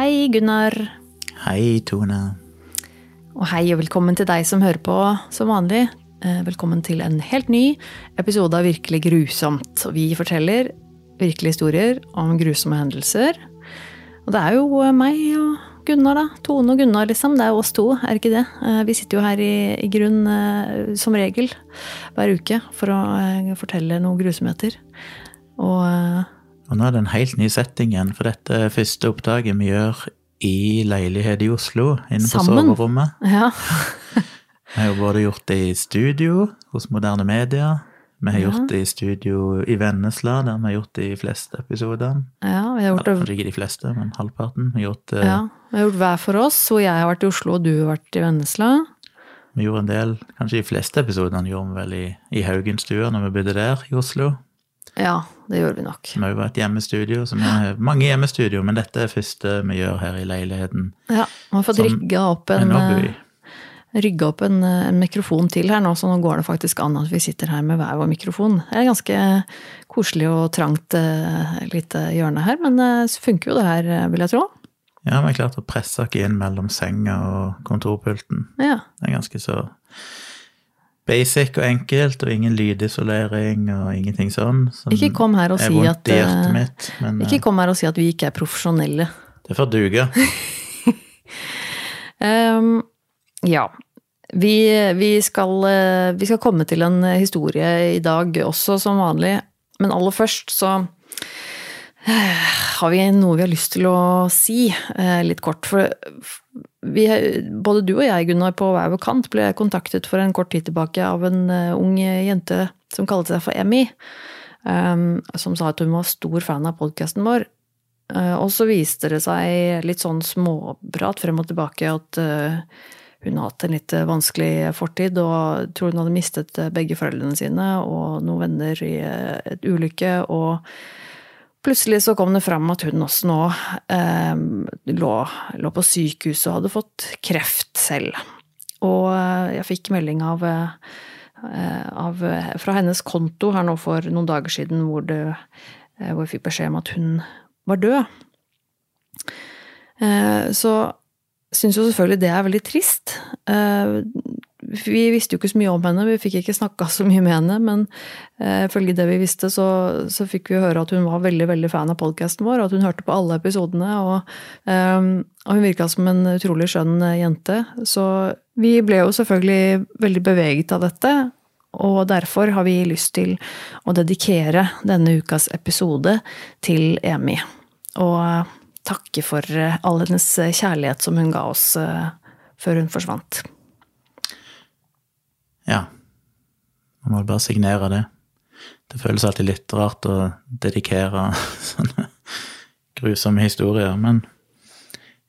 Hei, Gunnar. Hei, Tone. Og hei og velkommen til deg som hører på som vanlig. Eh, Velkommen til en helt ny episode av Virkelig grusomt. Vi forteller virkelige historier om grusomme hendelser. Og det er jo eh, meg og Gunnar, da. Tone og Gunnar, liksom. Det er jo oss to, er det ikke det? Eh, Vi sitter jo her i, i grunn som regel hver uke for å fortelle noen grusomheter. Og Og nå er det en helt ny setting igjen, for dette er første opptaket vi gjør i leilighet i Oslo, inne på Sammen? soverommet. ja. Vi har både gjort det i studio hos Moderne Media, vi har Ja. gjort det i studio i Vennesla, der vi har gjort de fleste episodene. ja, vi har gjort Eller, det ikke de fleste, men halvparten. Vi har gjort, det- Ja, vi har gjort hver for oss, hvor jeg har vært i Oslo og du har vært i Vennesla. vi gjorde en del, kanskje de fleste episodene gjorde vi vel i, i Haugenstua, når vi bodde der i Oslo. Ja, det gjorde vi nok. Vi har jo vært hjemmestudio, vi har mange hjemmestudio, men dette er første vi gjør her i leiligheten. Ja, vi har fått Som rigga opp En eh, rigga opp en, eh, en mikrofon til her nå, så nå går det faktisk an at vi sitter her med hver vår mikrofon. Det er ganske koselig og trangt uh, lite hjørne her, men så funker jo det her, vil jeg tro. Ja, vi har klart å presse oss inn mellom senga og kontorpulten. Ja. Det er ganske så basic og enkelt, og ingen lydisolering og ingenting sånn. som Ikke kom her og si at eh, mitt, men Ikke eh, kom her og si at vi ikke er profesjonelle. det får duge. um, ja. Vi, vi, skal, eh, vi skal komme til en historie i dag også, som vanlig. Men aller først så har vi noe vi har lyst til å si, litt kort. For vi, både du og jeg, Gunnar, på hver vår kant ble kontaktet for en kort tid tilbake av en eh, ung jente som kalte seg for Emmy. um, som sa at hun var stor fan av podkasten vår. Uh, Og så viste det seg litt sånn småprat frem og tilbake at uh, hun har hatt en litt vanskelig fortid, og tror hun hadde mistet begge foreldrene sine og noen venner i et ulykke. Og plutselig så kom det fram at hun også nå eh, lå, lå på sykehuset og hadde fått kreft selv. Og eh, jeg fikk melding av, eh, av, fra hennes konto her nå for noen dager siden hvor, det, eh, hvor jeg fikk beskjed om at hun var død. Så syns jo selvfølgelig det er veldig trist. Vi visste jo ikke så mye om henne, vi fikk ikke snakka så mye med henne, men eh, ifølge det vi visste, så, så fikk vi høre at hun var veldig veldig fan av podkasten vår, at hun hørte på alle episodene. Og, eh, og hun virka som en utrolig skjønn eh, jente. Så vi ble jo selvfølgelig veldig beveget av dette, og derfor har vi lyst til å dedikere denne ukas episode til Emi. Og eh, takke for all hennes kjærlighet som hun ga oss før hun forsvant. Ja. Man må bare signere det. Det føles alltid litt rart å dedikere sånne grusomme historier, men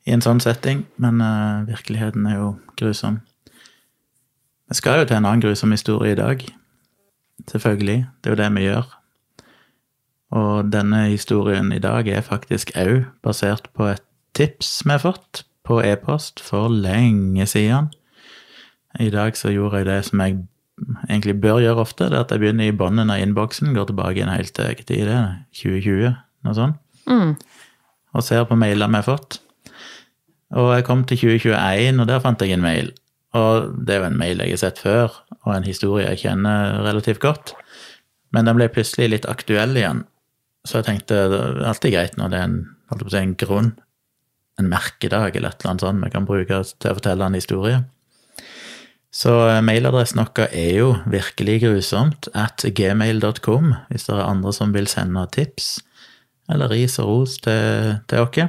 i en sånn setting. Men uh, virkeligheten er jo grusom. Vi skal jo til en annen grusom historie i dag. Selvfølgelig. Det er jo det vi gjør. Og denne historien i dag er faktisk òg basert på et tips vi har fått på e-post for lenge siden. I dag så gjorde jeg det som jeg egentlig bør gjøre ofte, det er at jeg begynner i bunnen av innboksen, går tilbake igjen helt til hvilken tid det er, 2020, noe sånt, Mm. og ser på mailer vi har fått. Og jeg kom til 2021, og der fant jeg en mail. Og det er jo en mail jeg har sett før, og en historie jeg kjenner relativt godt. Men den ble plutselig litt aktuell igjen. Så jeg tenkte det er alltid greit når det er en, si, en grunn, en merkedag eller et eller annet sånt vi kan bruke til å fortelle en historie. Så eh, mailadressen vår er jo virkelig grusomt at gmail.com, hvis det er andre som vil sende tips eller ris og ros til, til oss.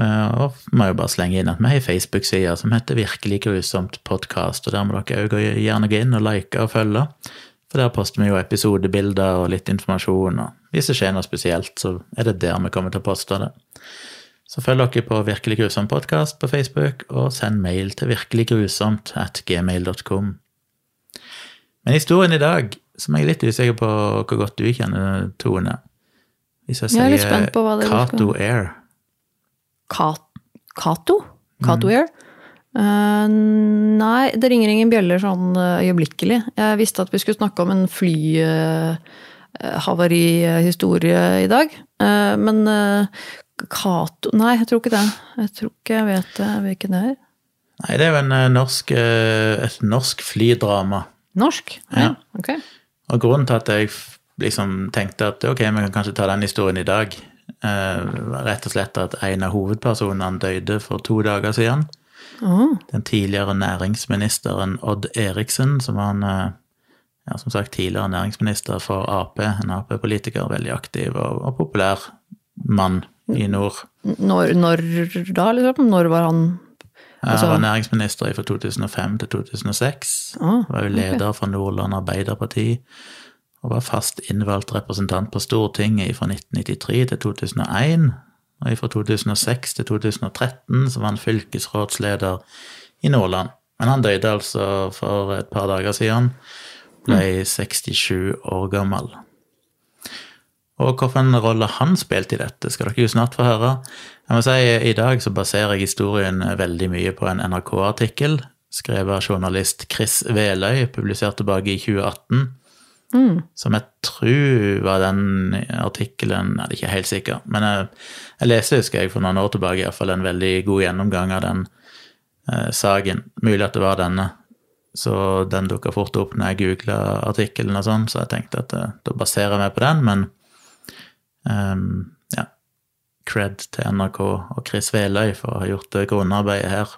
Eh, Og må jo bare slenge inn at vi har ei Facebook-side som heter Virkelig grusomt podkast, og der må dere òg gjerne gå inn og like og følge. For der poster vi jo episodebilder og litt informasjon, og hvis det skjer noe spesielt, så er det der vi kommer til å poste det. Så følg dere på Virkelig grusom podkast på Facebook, og send mail til virkeliggrusomt at gmail.com. Men historien i dag, som jeg er litt usikker på hvor godt du kjenner, Tone Hvis jeg Jeg er sier er Cato Air Cato? Cato Mm. Air? Uh, nei, det ringer ingen bjeller sånn eh, øyeblikkelig. Jeg visste at vi skulle snakke om en flyhavarihistorie i dag. Eh, men eh, Cato Nei, jeg tror ikke det. Jeg tror ikke jeg vet eh, hvilken det er. Nei, det er jo en eh, norsk, eh, et norsk flydrama. Norsk? Ja. Ok. Og grunnen til at jeg liksom tenkte at ok, vi kan kanskje ta den historien i dag, rett og slett at en av hovedpersonene døde for to dager siden. Oh. Den tidligere næringsministeren Odd Eriksen, som eh, ja, som sagt tidligere næringsminister for Ap, en Ap-politiker, veldig aktiv og, og populær mann i nord. Når, når da, liksom? Når var han Jeg Han var næringsminister fra 2005 til 2006. Ah, Var jo leder for Nordland Arbeiderparti. Og var fast innvalgt representant på Stortinget fra 1993 til 2001. Og fra 2006 til 2013 så var han fylkesrådsleder i Nordland. Men han døde altså for et par dager siden. Ble 67 år gammel. Og hvilken rolle han spilte i dette, skal dere jo snart få høre. Jeg må si, I dag så baserer jeg historien veldig mye på en NRK-artikkel skrevet av journalist Chris Veløy, publisert tilbake i 2018. Som jeg tror var den artikkelen Jeg er ikke helt sikker, men jeg, jeg leste, husker jeg, for noen år tilbake i hvert fall en veldig god gjennomgang av den eh, saken. Mulig at det var denne. Så den dukka fort opp når jeg googla artikkelen og sånn, så jeg tenkte at eh, da baserer jeg meg på den, men ehm, ja. Cred til NRK og Chris Veløy for å ha gjort det grunnarbeidet her.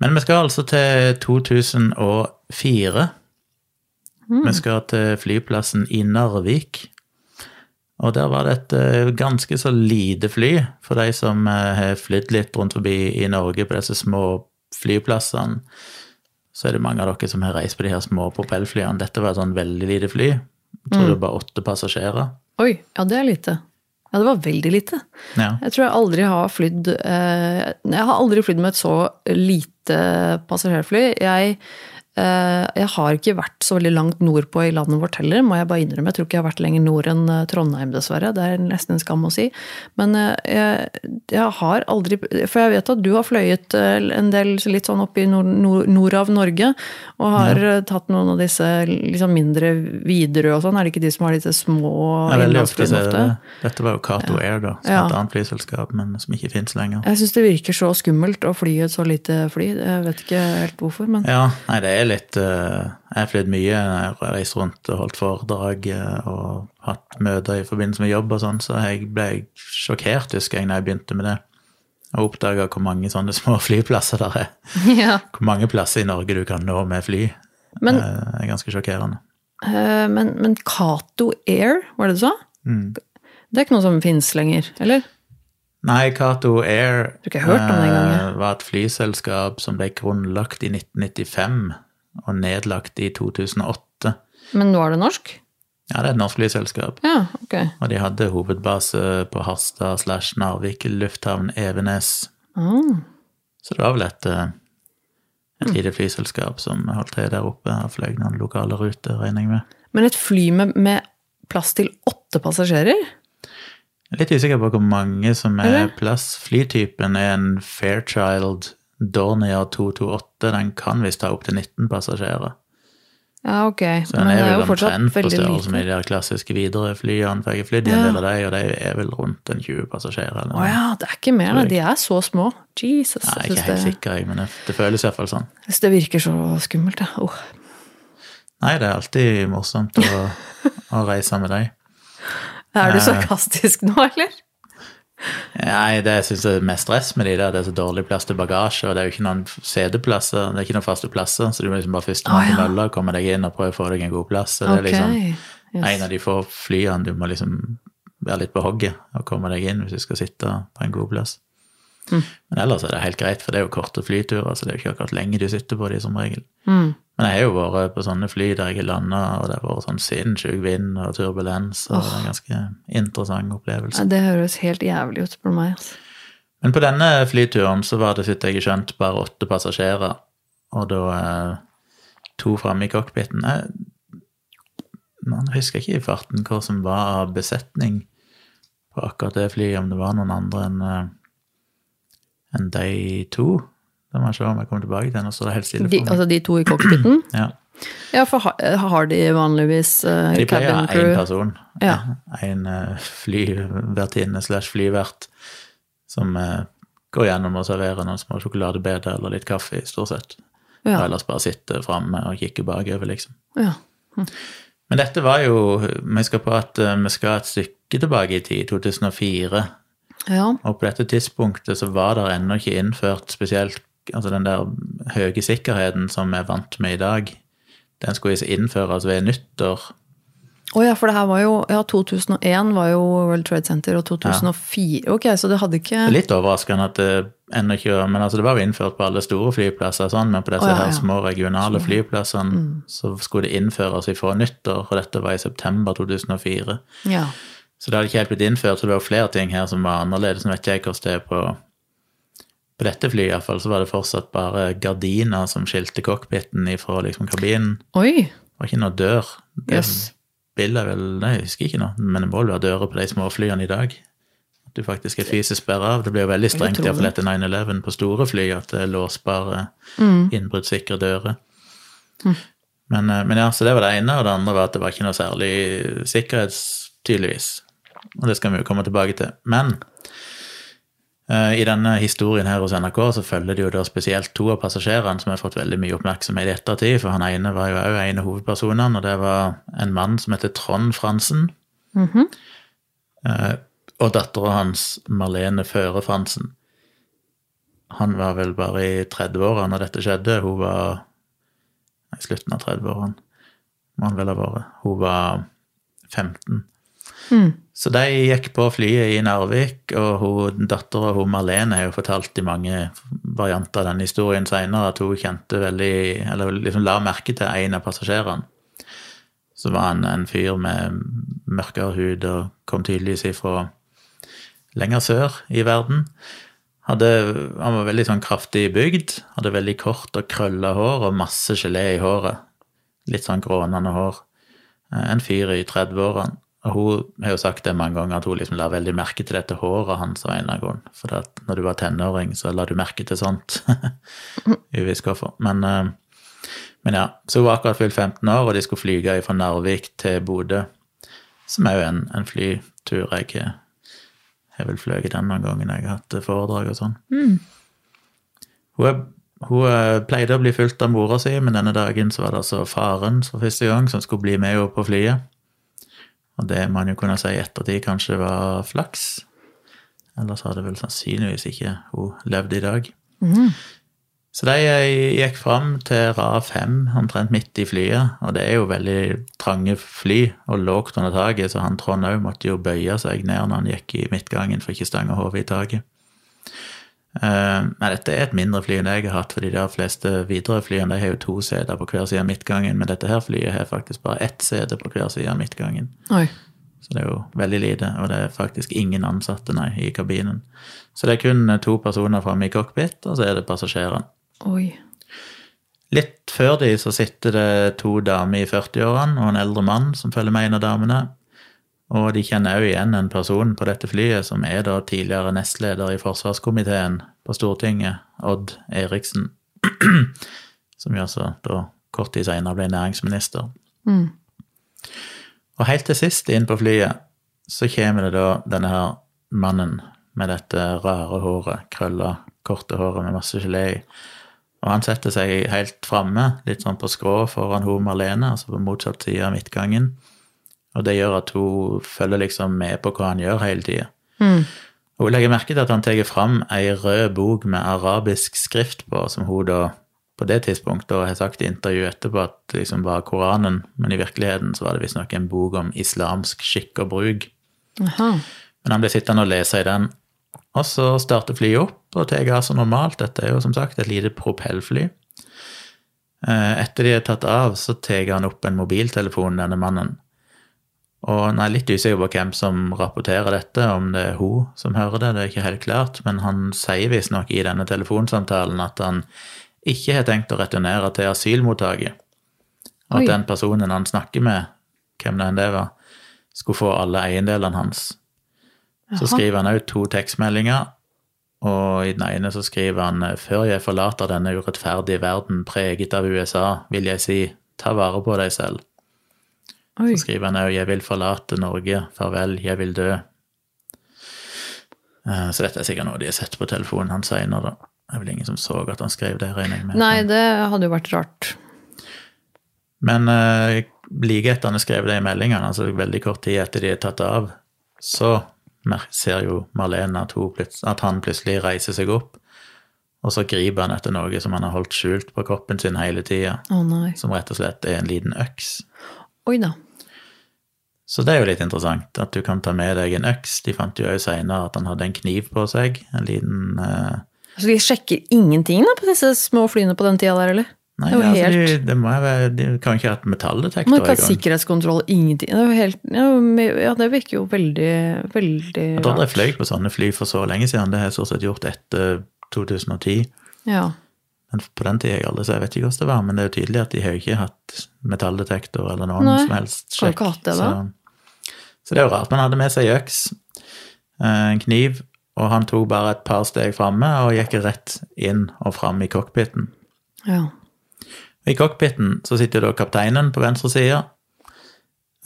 Men vi skal altså til 2004. Vi skal til flyplassen i Narvik. Og der var det et eh, ganske så lite fly, for de som eh, har flydd litt rundt forbi i Norge på disse små flyplassene. Så er det mange av dere som har reist på de her små propellflyene. Dette var et sånn veldig lite fly. Jeg tror det var åtte passasjerer. Oi, ja det er lite. Ja, det var veldig lite. Ja. Jeg tror jeg aldri har flydd eh, Jeg har aldri flydd med et så lite passasjerfly. Jeg, jeg har ikke vært så veldig langt nordpå i landet vårt heller, må jeg bare innrømme. Jeg tror ikke jeg har vært lenger nord enn eh, Trondheim, dessverre. Det er nesten en skam å si. Men eh, jeg, jeg har aldri For jeg vet at du har fløyet eh, en del litt sånn opp i nord, nord, nord av Norge, og har ja. tatt noen av disse liksom mindre Widerøe og sånn. Er det ikke de som har disse små Ja, ofte innlandsflyene er det det. Dette var jo Cato Air, da, som Ja. et annet flyselskap, men som ikke fins lenger. Jeg syns det virker så skummelt å fly et så lite fly. Jeg vet ikke helt hvorfor, men Ja, nei, det er litt eh, Jeg har flydd mye. Jeg har reist rundt og holdt foredrag eh, og hatt møter i forbindelse med jobb og sånn, så jeg ble sjokkert, husker jeg, når jeg begynte med det. Og oppdaga hvor mange sånne små flyplasser der er. ja. Hvor mange plasser i Norge du kan nå med fly. Men, Eh, Det er ganske sjokkerende. Uh, men, men Cato Air, var det du sa? Mm. Det er ikke noe som fins lenger, eller? Nei, Cato Air eh, var et flyselskap som ble grunnlagt i 1995 og nedlagt i 2008. Men nå er det norsk? Ja, det er et norsk flyselskap. Ja, ok. Og de hadde hovedbase på Harstad slash Narvik lufthavn Evenes. Ah. Så det var vel et, eh, et lite flyselskap som holdt til der oppe og fløy noen lokale ruter, regner jeg med. Men et fly med, med plass til åtte passasjerer? Er litt usikker på hvor mange som Er plass. Flytypen er en Fairchild Dornier 228. Den kan visst ta opptil 19 passasjerer. Ja, ok. Så den er vel omtrent på størrelse med de der klassiske Widerøe-flyene. For jeg har flydd i en del av de, og de er vel rundt en 20 passasjerer. Eller Å ja, det er ikke mer. De er så små. Jesus. Nei, jeg er ikke helt det, sikker, jeg, men det, det føles iallfall sånn. jeg synes det virker så skummelt, ja. Oh. Nei, det er alltid morsomt å, å reise med deg. Er du Eh. sarkastisk nå, eller? Nei, det jeg er mest stress med de der, det er så dårlig plass til bagasje, og det er jo ikke noen seteplasser, det er ikke noen faste plasser, så du må liksom bare først Å, til ja. mølla, komme deg inn og prøve å få deg en god plass. Så det er liksom Yes. en av de få flyene du må liksom være litt på hogget og komme deg inn hvis du skal sitte på en god plass. Mm. Men ellers er det helt greit, for det er jo korte flyturer, så det er jo ikke akkurat lenge du sitter på de som regel. Mm. Men jeg har jo vært på sånne fly der jeg har landa, og det har vært sånn sinnssyk vind og turbulens, og er en ganske interessant opplevelse. Ja, Det høres helt jævlig ut på meg. Altså. Men på denne flyturen så var det, sitt jeg har skjønt, bare åtte passasjerer, og da eh, to framme i cockpiten. Man husker ikke i farten hva som var besetning på akkurat det flyet, om det var noen andre enn en de to. Det må jeg se om jeg kommer tilbake til. den. og så er det helt stille for meg. altså de to i cockpiten? Ja. Ja, for har, har de vanligvis uh, De pleier crew? De pleier én person. Ja. En uh, flyvertinne slash flyvert som uh, går gjennom og serverer noen små sjokoladebeder eller litt kaffe, stort sett. Ja. Og ellers bare sitter framme og kikker bakover, liksom. ja. Men dette var jo Vi skal på at eh, vi skal et stykke tilbake i tid, 2004. ja. Og på dette tidspunktet så var det ennå ikke innført spesielt altså den der høye sikkerheten som vi er vant med i dag. Den skulle innføres ved nyttår. Å ja, for det her var jo Ja, 2001 var jo World Trade Center, og 2004 Ok, så det hadde ikke Det er litt overraskende at det ennå ikke Men altså det var jo innført på alle store flyplasser, sånn, men på disse oh, ja, ja. her små regionale flyplassene så skulle det innføres ifra nyttår, og dette var i september 2004. Ja. Så det hadde ikke helt blitt innført, så det var flere ting her som var annerledes. Nå vet ikke jeg hvordan det er på på dette flyet, iallfall, så var det fortsatt bare gardiner som skilte cockpiten ifra liksom kabinen. Oi! Det var ikke noe dør. Det Jøss. bildet er vel Nei, jeg husker ikke nå, men det må vel være dører på de små flyene i dag. At du faktisk er fysisk sperra av. Det blir jo veldig strengt, iallfall etter 9-11 på store fly, at det er låsbare, innbruddssikre dører. Men, eh, men ja, så det var det ene, og det andre var at det var ikke noe særlig sikkerhets, tydeligvis. Og det skal vi jo komme tilbake til. Men i denne historien her hos NRK så følger det jo da spesielt to av passasjerene som har fått veldig mye oppmerksomhet i ettertid, for han ene var jo òg en av hovedpersonene, og det var en mann som heter Trond Fransen. Eh, og dattera hans, Marlene Føre Fransen. Han var vel bare i 30-åra når dette skjedde. Hun var i slutten av 30-årene, må han vel ha vært. Hun var 15. Så de gikk på flyet i Narvik, og dattera Marlene har jo fortalt i mange varianter av denne historien seinere at hun kjente veldig Eller liksom la merke til en av passasjerene. Så var han en fyr med mørkere hud og kom tydeligvis ifra lenger sør i verden. Hadde, han var veldig sånn kraftig bygd, hadde veldig kort og krølla hår og masse gelé i håret. Litt sånn grånende hår. En fyr i 30-årene. Og hun har jo sagt det mange ganger, at hun liksom la veldig merke til dette håret hans av en eller annen grunn. For at når du var tenåring, så la du merke til sånt. Uvisst hvorfor. Men, eh, men ja, så hun var akkurat fylt 15 år, og de skulle flyge fra Narvik til Bodø. Som er jo en, en flytur jeg har vel fløyet den noen gangen jeg har hatt foredrag og sånn. Hun, er, hun eh, pleide å bli fulgt av mora si, men denne dagen så var det altså faren for første gang som skulle bli med henne på flyet. Og det man jo kunne si i ettertid kanskje var flaks. Ellers hadde vel sannsynligvis ikke hun levd i dag. Så de eh, gikk fram til Ra 5 omtrent midt i flyet. Og det er jo veldig trange fly og lågt under taket, så han Trond òg måtte jo bøye seg ned når han gikk i midtgangen for ikke å stange hodet i taket. Eh, Nei, dette er et mindre fly enn jeg har hatt, for de fleste Widerøe-flyene har jo to seter på hver side av midtgangen, men dette her flyet har faktisk bare ett sete på hver side av midtgangen. Oi. Så det er jo veldig lite, og det er faktisk ingen ansatte nei, i kabinen. Så det er kun to personer framme i cockpit, og så er det passasjerene. Oi. Litt før de så sitter det to damer i 40-årene og en eldre mann som følger med en av damene. Og de kjenner òg igjen en person på dette flyet som er da tidligere nestleder i forsvarskomiteen på Stortinget, Odd Eriksen. Som jo altså da kort tid seinere ble næringsminister. Og helt til sist inn på flyet så kommer det da denne her mannen med dette rare håret, krølla, korte håret med masse gelé i. Og han setter seg helt framme, litt sånn på skrå foran hun Marlene, altså på motsatt side av midtgangen. Og det gjør at hun følger liksom med på hva han gjør hele tida. Og hun legger merke til at han tar fram ei rød bok med arabisk skrift på, som hun da på det tidspunktet og har sagt i intervju etterpå at det liksom var Koranen, men i virkeligheten så var det visstnok en bok om islamsk skikk og bruk. Aha. Men han ble sittende og lese i den. Og så starter flyet opp og tar av som normalt. Dette er jo som sagt et lite propellfly. Eh, Etter de er tatt av, så tar han opp en mobiltelefon, denne mannen. Og han er litt usikker på hvem som rapporterer dette, om det er hun som hører det, det er ikke helt klart, men han sier visstnok i denne telefonsamtalen at han ikke har tenkt å returnere til asylmottaket. Og Oi. at den personen han snakker med, hvem det enn det var, skulle få alle eiendelene hans. Så Jaha. skriver han òg to tekstmeldinger, og i den ene så skriver han før jeg forlater denne urettferdige verden preget av USA, vil jeg si ta vare på deg selv. Oi. Så skriver han òg 'Jeg vil forlate Norge. Farvel, jeg vil dø'. Eh, Så dette er sikkert noe de har sett på telefonen hans seinere, da. Det er vel ingen som så at han skrev det, regner jeg med. Nei, det hadde jo vært rart. Men uh, like etter han har skrevet det i meldingene, altså veldig kort tid etter de er tatt av, så ser jo Marlene at, at han plutselig reiser seg opp, og så griper han etter noe som han har holdt skjult på kroppen sin hele tida, oh, som rett og slett er en liten øks. Oi da. Så det er jo litt interessant, at du kan ta med deg en øks. De fant jo òg seinere at han hadde en kniv på seg, en liten uh... Så de sjekker ingenting da på disse små flyene på den tida der, eller? Nei, Det er altså, helt- de, det må være, de kan ikke ha hatt metalldetektor engang. sikkerhetskontroll, ingenting. Det helt Ja, det virker jo veldig, veldig Jeg tror jeg fløy på sånne fly for så lenge siden. Det har jeg stort sett gjort etter 2010. Ja. Men på den tida jeg aldri, så jeg vet ikke hvordan det var. Men det er jo tydelig at de har ikke hatt metalldetektor eller noen Nei, som helst sjekk. kan ikke hatt det, da. Så, så det er jo rart. Man hadde med seg øks, eh, en kniv, og han tok bare et par steg framme og gikk rett inn og fram i cockpiten. ja. I cockpiten så sitter da kapteinen på venstre side,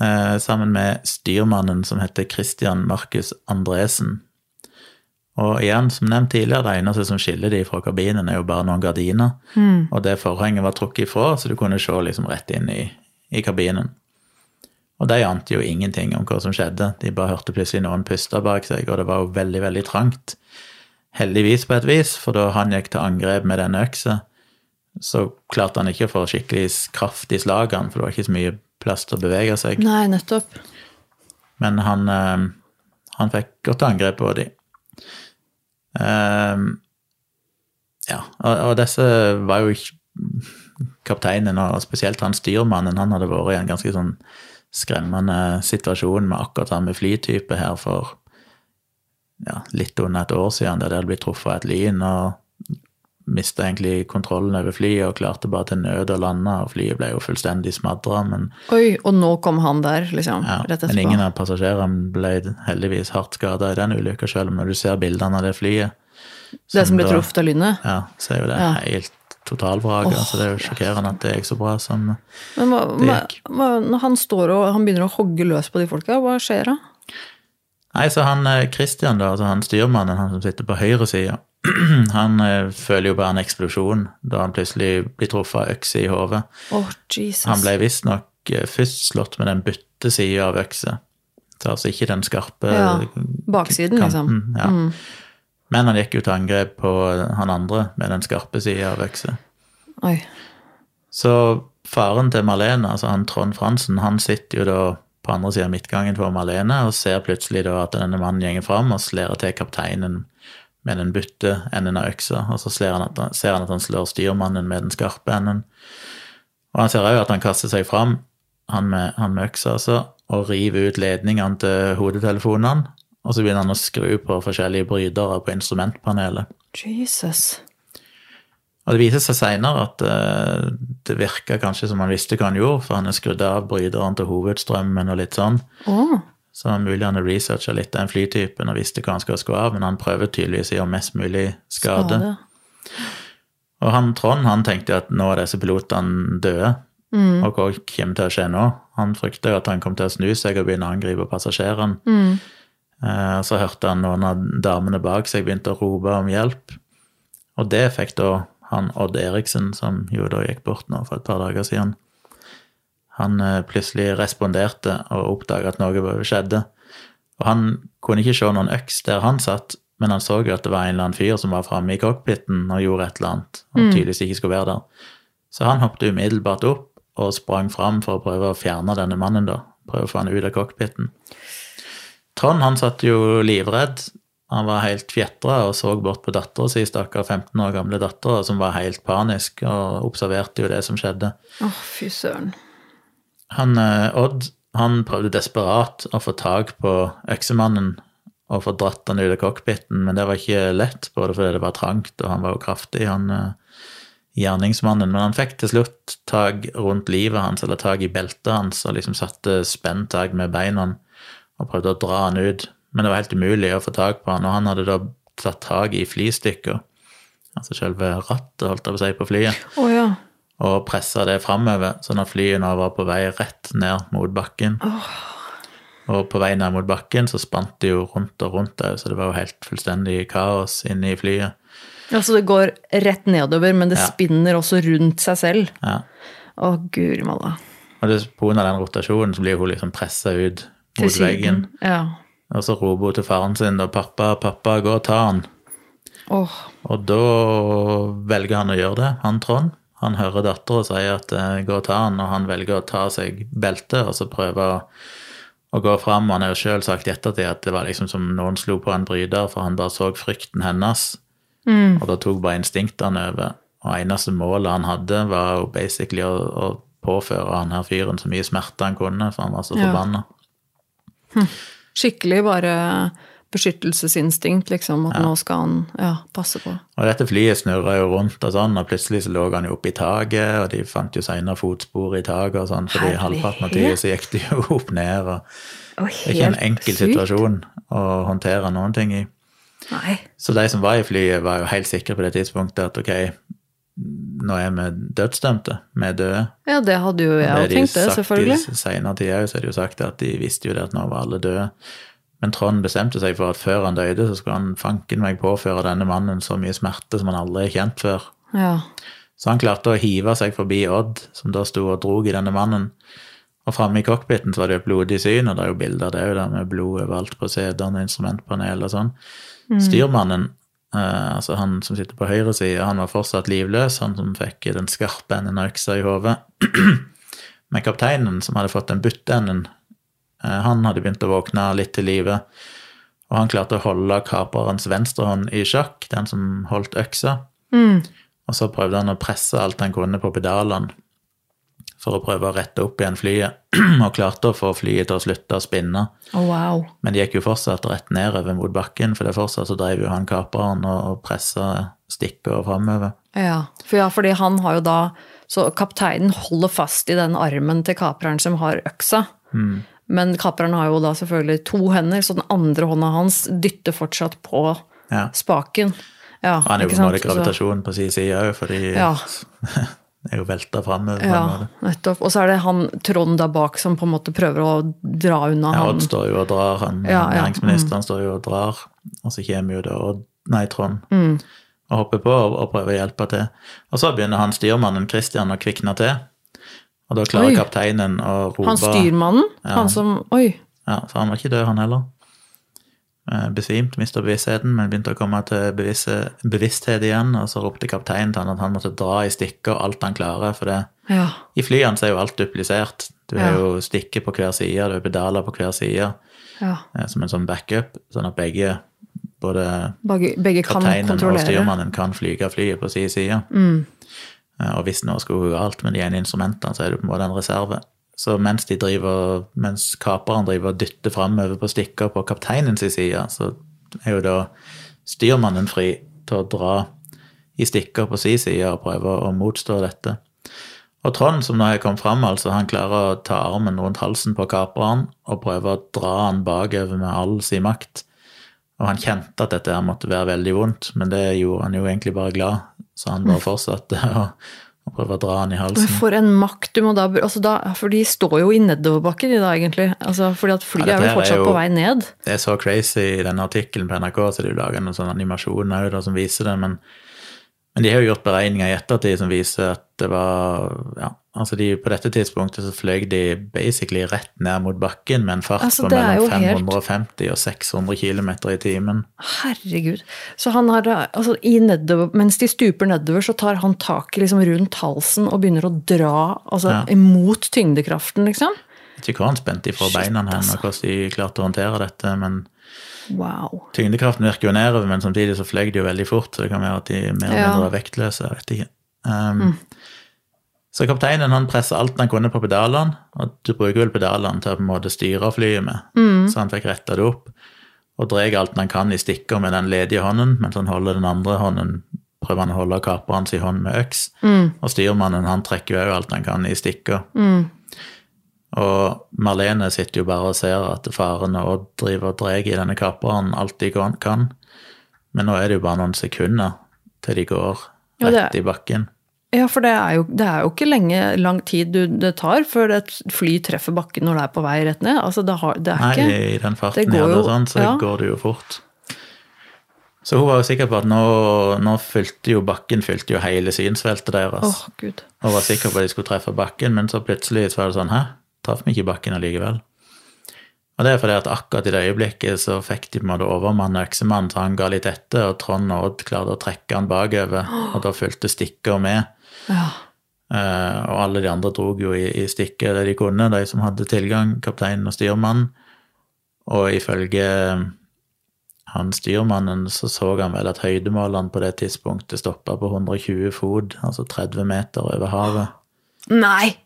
eh, sammen med styrmannen som heter Christian Markus Andresen. Og igjen, som nevnt tidligere, det eneste som skiller de fra kabinen, er jo bare noen gardiner. Og det forhenget var trukket ifra, så du kunne se liksom rett inn i, i kabinen. Og de ante jo ingenting om hva som skjedde. De bare hørte plutselig noen puste bak seg, og det var jo veldig, veldig trangt. Heldigvis på et vis, for da han gikk til angrep med den øksa, så klarte han ikke å få skikkelig kraft i slagene, for det var ikke så mye plass til å bevege seg. Nei, nettopp. Men han, eh, han fikk godt angrep på dem. ja, og, og disse var jo ikke Kapteinen, og spesielt han styrmannen, han hadde vært i en ganske sånn skremmende situasjon med akkurat samme flytype her for ja, litt under et år siden, der det hadde blitt truffet av et lyn og mista egentlig kontrollen over flyet og klarte bare til nød å lande, og flyet ble jo fullstendig smadra, men Oi, og nå kom han der, liksom. ja, rett men ingen av passasjerene ble heldigvis hardt skada i den ulykka, selv om når du ser bildene av det flyet det som ble truffet av lynet? Ja, så er jo det Ja. helt totalvrak. så det er jo sjokkerende at det gikk så bra som Men hva, Det gikk. hva, når han står og han begynner å hogge løs på de folka, hva skjer da? Nei, så han Kristian Christian, da, altså han styrmannen, han som sitter på høyre side, han eh, føler jo bare en eksplosjon da han plutselig blir truffet av økse i hodet. Oh, Jesus. Han ble visstnok eh, først slått med den bytte sida av økse. Så altså ikke den skarpe Ja, baksiden, liksom. Ja. Ja. Men han gikk jo til angrep på han andre med den skarpe sida av økse. Oi. Så faren til Marlene, altså han Trond Fransen, han sitter jo da på andre siden av midtgangen for Marlene og ser plutselig da at denne mannen gjenger fram og slår til kapteinen med den butte enden av øksa, og så ser han at han, ser han, at han slår styrmannen med den skarpe enden. Og han ser òg at han kaster seg fram, han med, han med øksa altså, og river ut ledningene til hodetelefonene, og så begynner han å skru på forskjellige brytere på instrumentpanelet. Jesus. Og det viser seg seinere at uh, det virka kanskje som han visste hva han gjorde, for han har skrudd av bryteren til hovedstrømmen og litt sånn. Oh. Så det er mulig han har researcha litt den flytypen og visste hva han skal skru av, men han prøver tydeligvis å gjøre mest mulig skade. skade. Og han Trond han tenkte at nå er disse pilotene døde, og hva kommer til å skje nå? Han frykta at han kom til å snu seg og begynne å angripe passasjerene. Eh, Så hørte han noen av damene bak seg begynte å rope om hjelp, og det fikk da han Odd Eriksen, som jo da gikk bort nå for et par dager siden, han eh, plutselig responderte og oppdaga at noe skjedde. Og han kunne ikke se noen øks der han satt, men han så jo at det var en eller annen fyr som var framme i cockpiten og gjorde et eller annet, og tydeligvis ikke skulle være der. Så han hoppet umiddelbart opp og sprang fram for å prøve å fjerne denne mannen, da. Prøve å få han ut av cockpiten. Trond han satt jo livredd. Han var helt fjetra og så bort på dattera si, stakkar 15 år gamle dattera, som var helt panisk og observerte jo det som skjedde. Åh, fy søren. Han, eh, Odd han prøvde desperat å få tak på øksemannen og få dratt han ut av cockpiten, men det var ikke lett, både fordi det var trangt, og han var jo kraftig, han eh, gjerningsmannen. Men han fikk til slutt tak rundt livet hans, eller tak i beltet hans, og liksom satte spenntak med beina og prøvde å dra han ut. Men det var helt umulig å få tak på han, og han hadde da tatt tak i flystykker, altså selve rattet, holdt jeg på å si, på flyet oh, ja. og pressa det framover, sånn at flyet nå var på vei rett ned mot bakken. Og på vei ned mot bakken så spant det jo rundt og rundt òg, så det var jo helt fullstendig kaos inne i flyet. Altså det går rett nedover, men det Ja. spinner også rundt seg selv. Ja. Å, guri malla. Og det, på den rotasjonen så blir hun liksom pressa ut mot siden. veggen. Ja. Og så roper hun til faren sin og 'pappa, pappa, gå og ta han'. Oh. Og da velger han å gjøre det, han Trond. Han hører dattera si at eh, 'gå og ta han', og han velger å ta seg beltet og så prøve å, å gå fram. Han har jo sjøl sagt i ettertid at det var liksom som noen slo på en bryter, for han bare så frykten hennes. Og da tok bare instinktene over. Og eneste målet han hadde, var jo basically å, å påføre han her fyren så mye smerte han kunne, for han var så Ja. forbanna. Skikkelig bare beskyttelsesinstinkt, liksom. At nå skal han ja, passe på. Og dette flyet snurra jo rundt og sånn, og plutselig så lå han jo oppe i taket, og de fant jo senere fotspor i taket og sånn, fordi halvparten av tida så gikk de jo opp ned, og det er ikke en enkel situasjon å håndtere noen ting i. Nei. Så de som var i flyet, var jo helt sikre på det tidspunktet at ok, nå er vi dødsdømte, er døde. Ja, det hadde jo jeg òg er tenkt, det, selvfølgelig. I seinere tider så er det jo sagt at de visste jo det at nå var alle døde. Men Trond bestemte seg for at før han døde, så skulle han fanken meg påføre denne mannen så mye smerte som han aldri har kjent før. Ja. Så han klarte å hive seg forbi Odd, som da sto og drog i denne mannen. Og framme i cockpiten så var det jo blodig syn, og det er jo bilder det òg, med blod overalt på setene, instrumentpanel og sånn. Styrmannen, eh, altså han som sitter på høyre side, han var fortsatt livløs, han som fikk den skarpe enden av øksa i hodet. Men kapteinen, som hadde fått den buttenden, eh, han hadde begynt å våkne litt til live. Og han klarte å holde kaperens venstrehånd i sjakk, den som holdt øksa. Og så prøvde han å presse alt han kunne på pedalene for å prøve å rette opp igjen flyet, og klarte å få flyet til å slutte å spinne. Oh, wow. Men det gikk jo fortsatt rett nedover mot bakken, for det fortsatt så drev jo han kaperen og, pressa stikka framover. Ja. For ja, fordi han har jo da Så kapteinen holder fast i den armen til kapreren som har øksa. Mm. Men kapreren har jo da selvfølgelig to hender, så den andre hånda hans dytter fortsatt på Ja. spaken. Ja, han er jo på en måte gravitasjon på sin side òg, fordi Ja. er jo velta framover. Ja, nettopp. Og så er det han Trond der bak som på en måte prøver å dra unna Ja, han. Odd står jo og drar, han Ja, ja, næringsministeren står jo og drar, og så kommer jo da Odd, nei, Trond, Mm. og hopper på og, og prøver å hjelpe til. Og så begynner han styrmannen Christian å kvikne til, og da klarer Oi. kapteinen å rope Han styrmannen? Han som Oi. Ja, så han var ikke død, han heller. Eh, Besvimt, mista bevisstheten, men begynte å komme til bevisse, bevissthet igjen. Og så ropte kapteinen til han at han måtte dra i stikker alt han klarer. For det, Ja. i flyene så er jo alt duplisert. Du har Ja. jo stikker på hver side, du har pedaler på hver side, ja. eh, som en sånn backup. Sånn at begge, både Begge, begge kapteinen og styrmannen, kan flyge flyet på sin side. Mm. Og hvis noe skulle gå galt med de ene instrumentene, så er det på en måte en reserve. Så mens, de driver, mens kaperen driver og dytter framover på stikker på kapteinens side, så er jo da styrmannen fri til å dra i stikker på sin side og prøve å motstå dette. Og Trond, som nå har kommet fram, altså, han klarer å ta armen rundt halsen på kaperen og prøve å dra han bakover med all sin makt. Og han kjente at dette måtte være veldig vondt, men det gjorde han jo egentlig bare glad, så han bare fortsatte å, å prøve å dra han i halsen. for en makt du må da, altså da For de står jo i nedoverbakken i dag, egentlig. Altså, fordi at flyet Ja, er vel jo er fortsatt jo- på vei ned. Det er så crazy i denne artikkelen på NRK, så de lager en sånn animasjon da, som viser det, men, men de har jo gjort beregninger i ettertid som viser at det var ja, altså de, På dette tidspunktet så fløy de basically rett ned mot bakken med en fart Altså, på mellom 550 helt- 550 og 600 km i timen. Herregud. Så han har altså i nedover, Mens de stuper nedover, så tar han taket liksom rundt halsen og begynner å dra altså, Ja. imot tyngdekraften, liksom. Ikke hvor han spente ifra beina hen, altså. og hvordan de klarte å håndtere dette, men Wow. Tyngdekraften virker jo nedover, men samtidig så fløy de jo veldig fort, så det kan være at de mer eller mindre er vektløse. jeg vet ikke. Um, Så kapteinen han presser alt han kunne på pedalene, og du bruker vel pedalene til å på en måte styre flyet med, så han fikk retta det opp. Og drar alt han kan i stikker med den ledige hånden, mens han holder den andre hånden prøver han å holde kaperen sin hånd med øks. Og styrmannen han trekker jo òg alt han kan i stikker. Og Marlene sitter jo bare og ser at faren og Odd driver og drar i denne kaperen alt de kan- kan. Men nå er det jo bare noen sekunder til de går Ja, det rett i bakken. Ja, for det er jo, det er jo ikke lenge, lang tid du, det tar før et fly treffer bakken når det er på vei rett ned. Altså, det, har, det Nei, ikke i den det farten går jo- sånn, så ja. går det jo fort. Så hun var jo sikker på at nå, nå fylte jo bakken fylte jo hele synsfeltet Åh, deres. gud. Hun var sikker på at de skulle treffe bakken, men så plutselig så var det sånn Hæ, traff vi ikke bakken allikevel? Og det er fordi at akkurat i det øyeblikket så fikk de på en måte overmann øksemannen, så han ga litt etter, og Trond og Odd klarte å trekke han bakover, og da fulgte stikker med. Ja. Eh, og alle de andre drog jo i, i stikket det de kunne, de som hadde tilgang, kapteinen og styrmannen. Og ifølge han styrmannen så så han vel at høydemålene på det tidspunktet stoppa på 120 fot, altså 30 meter over havet. Nei!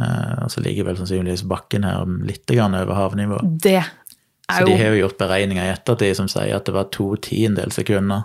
Uh, og så ligger vel sannsynligvis bakken her litt grann over havnivå. Det Så er de har jo gjort beregninger i ettertid som sier at det var to tiendedels sekunder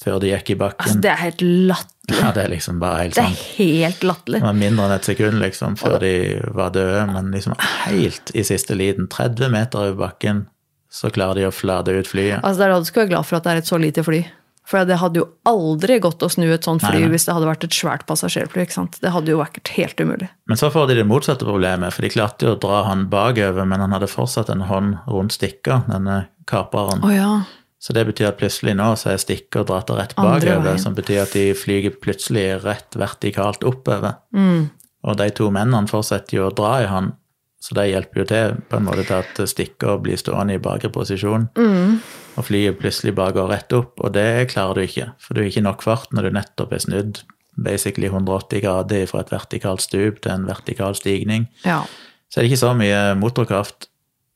før de gikk i bakken. altså. Det er helt latterlig. Ja, det er liksom bare helt sånn. Det er helt latterlig. Det var mindre enn et sekund liksom, før de var døde, men liksom helt i siste liten, 30 meter over bakken, så klarer de å flate ut flyet. Altså, det er da du skal være glad for at det er et så lite fly. For det hadde jo aldri gått å snu et sånt fly Nei, nei. hvis det hadde vært et svært passasjerfly. ikke sant? Det hadde jo vært helt umulig. Men så får de det motsatte problemet, for de klarte jo å dra han bakover, men han hadde fortsatt en hånd rundt stikka, denne kaperen. Oh, ja. Så det betyr at plutselig nå så er stikka dratt rett bakover, som betyr at de flyger plutselig rett vertikalt oppover. Mm. Og de to mennene fortsetter jo å dra i han, så det hjelper jo til på en måte til at stikker blir stående i bakre posisjon, Mm. og flyet plutselig bare går rett opp, og det klarer du ikke, for du har ikke nok fart når du nettopp er snudd basically 180 grader fra et vertikalt stup til en vertikal stigning. ja. Så er det ikke så mye motorkraft,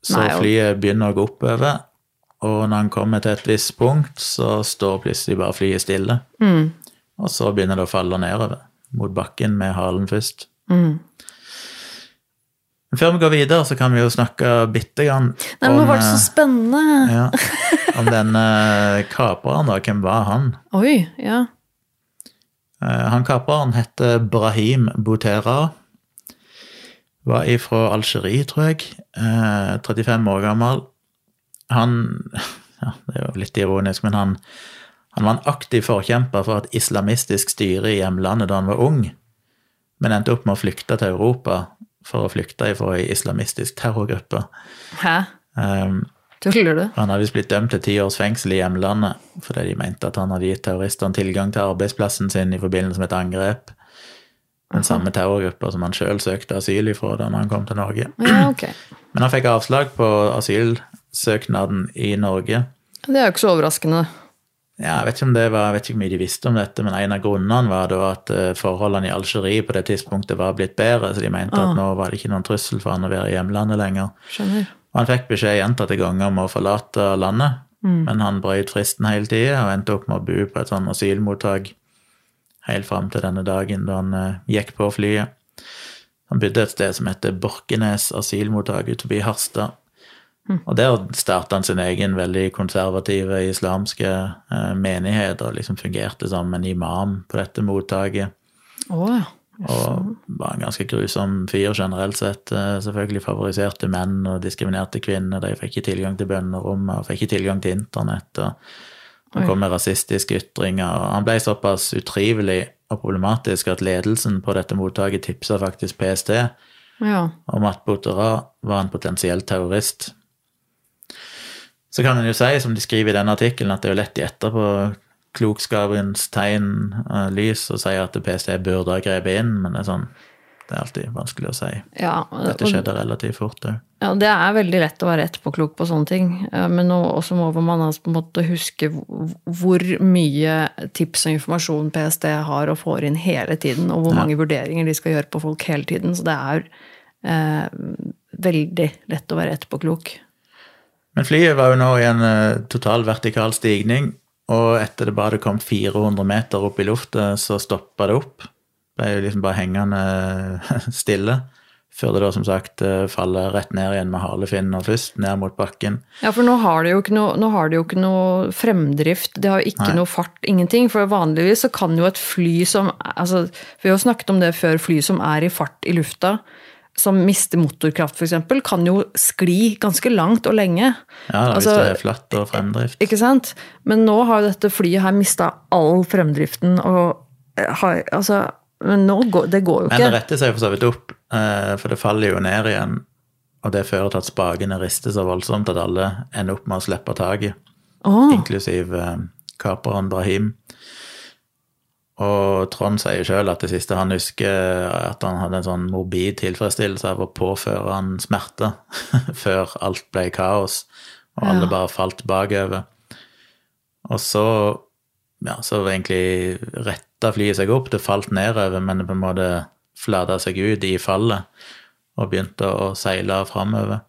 så Nei, og- flyet begynner å gå oppover, og når han kommer til et visst punkt, så står plutselig bare flyet stille. Mm. Og så begynner det å falle nedover, mot bakken med halen først. Mm. Før vi går videre, så kan vi jo snakke bitte grann Nei, men om, var det eh, så spennende. ja, om denne kapreren, da. Hvem var han? Oi, ja. Eh, Han kapreren heter Brahim Boutera. Var ifra Algerie, tror jeg. Eh, 35 år gammel. Han ja, Det er jo litt ironisk, men han, han var en aktiv forkjemper for et islamistisk styre i hjemlandet da han var ung, men endte opp med å flykte til Europa for å flykte ifra ei islamistisk terrorgruppe. Hæ? Um, Tuller du? han hadde visst blitt dømt til ti års fengsel i hjemlandet fordi de mente at han hadde gitt terroristene tilgang til arbeidsplassen sin i forbindelse med et angrep. Den samme terrorgruppa som han sjøl søkte asyl ifra da han kom til Norge. Ja, okay. Men han fikk avslag på asylsøknaden i Norge. Det er jo ikke så overraskende. Ja, jeg vet ikke om det var, jeg vet ikke hvor mye de visste om dette, men en av grunnene var at eh, forholdene i Algerie på det tidspunktet var blitt bedre, så de mente at nå var det ikke noen trussel for han å være i hjemlandet lenger. Skjønner. Og han fikk beskjed gjentatte ganger om å forlate landet, men han brøt fristen hele tida og endte opp med å bo på et sånn asylmottak helt fram til denne dagen da han eh, gikk på flyet. Han bodde et sted som heter Borkenes asylmottak utenfor Harstad. Og der starta han sin egen veldig konservative islamske eh, menighet og liksom fungerte som en imam på dette mottaket. Oh. Og var en ganske grusom fyr generelt sett. Eh, Selvfølgelig favoriserte menn og diskriminerte kvinner. De fikk ikke tilgang til bønnerom og fikk ikke tilgang til internett. og Han kom med rasistiske ytringer. og Han ble såpass utrivelig og problematisk at ledelsen på dette mottaket tipsa faktisk PST Ja. om at Boutera var en potensiell terrorist. Så kan en jo si, som de skriver i denne artikkelen, at det er jo lett i etterpå klokskapens tegn uh, lys å si at PST burde ha grepet inn, men det er sånn Det er alltid vanskelig å si. ja. Dette og- skjedde relativt fort òg. Ja, Det er veldig lett å være etterpåklok på sånne ting, eh, men også må man altså på en måte huske hvor- mye tips og informasjon PST har og får inn hele tiden, og hvor mange vurderinger de skal gjøre på folk hele tiden. Så det er eh, veldig lett å være etterpåklok. Men flyet var jo nå i en eh, total vertikal stigning, og etter det bare hadde kommet 400 meter opp i lufta, så stoppa det opp. Ble jo liksom bare hengende stille. Før det da som sagt eh, faller rett ned igjen med halefinnen først, ned mot bakken. Ja, for nå har det jo ikke noe, nå har de jo ikke noe fremdrift, det har jo ikke Nei. noe fart, ingenting. For vanligvis så kan jo et fly som altså, Vi har jo snakket om det før, fly som er i fart i lufta, som mister motorkraft f.eks., kan jo skli ganske langt og lenge. Ja, da, Altså, hvis det er flatt og fremdrift. Ikke sant? Men nå har jo dette flyet her mista all fremdriften, og har, altså, men nå går, det går jo Men det ikke. retter seg for så vidt opp, eh, for det faller jo ned igjen. Og det fører til at spakene rister så voldsomt at alle ender opp med å slippe taket, Oh. inklusiv eh, kaperen Brahim. Og Trond sier sjøl at det siste han husker, at han hadde en sånn morbid tilfredsstillelse av å påføre han smerte før alt ble kaos, og alle Ja. bare falt bakover. Og så, ja, så egentlig retta flyet seg opp, det falt nedover, men det på en måte flata seg ut i fallet og begynte å seile framover.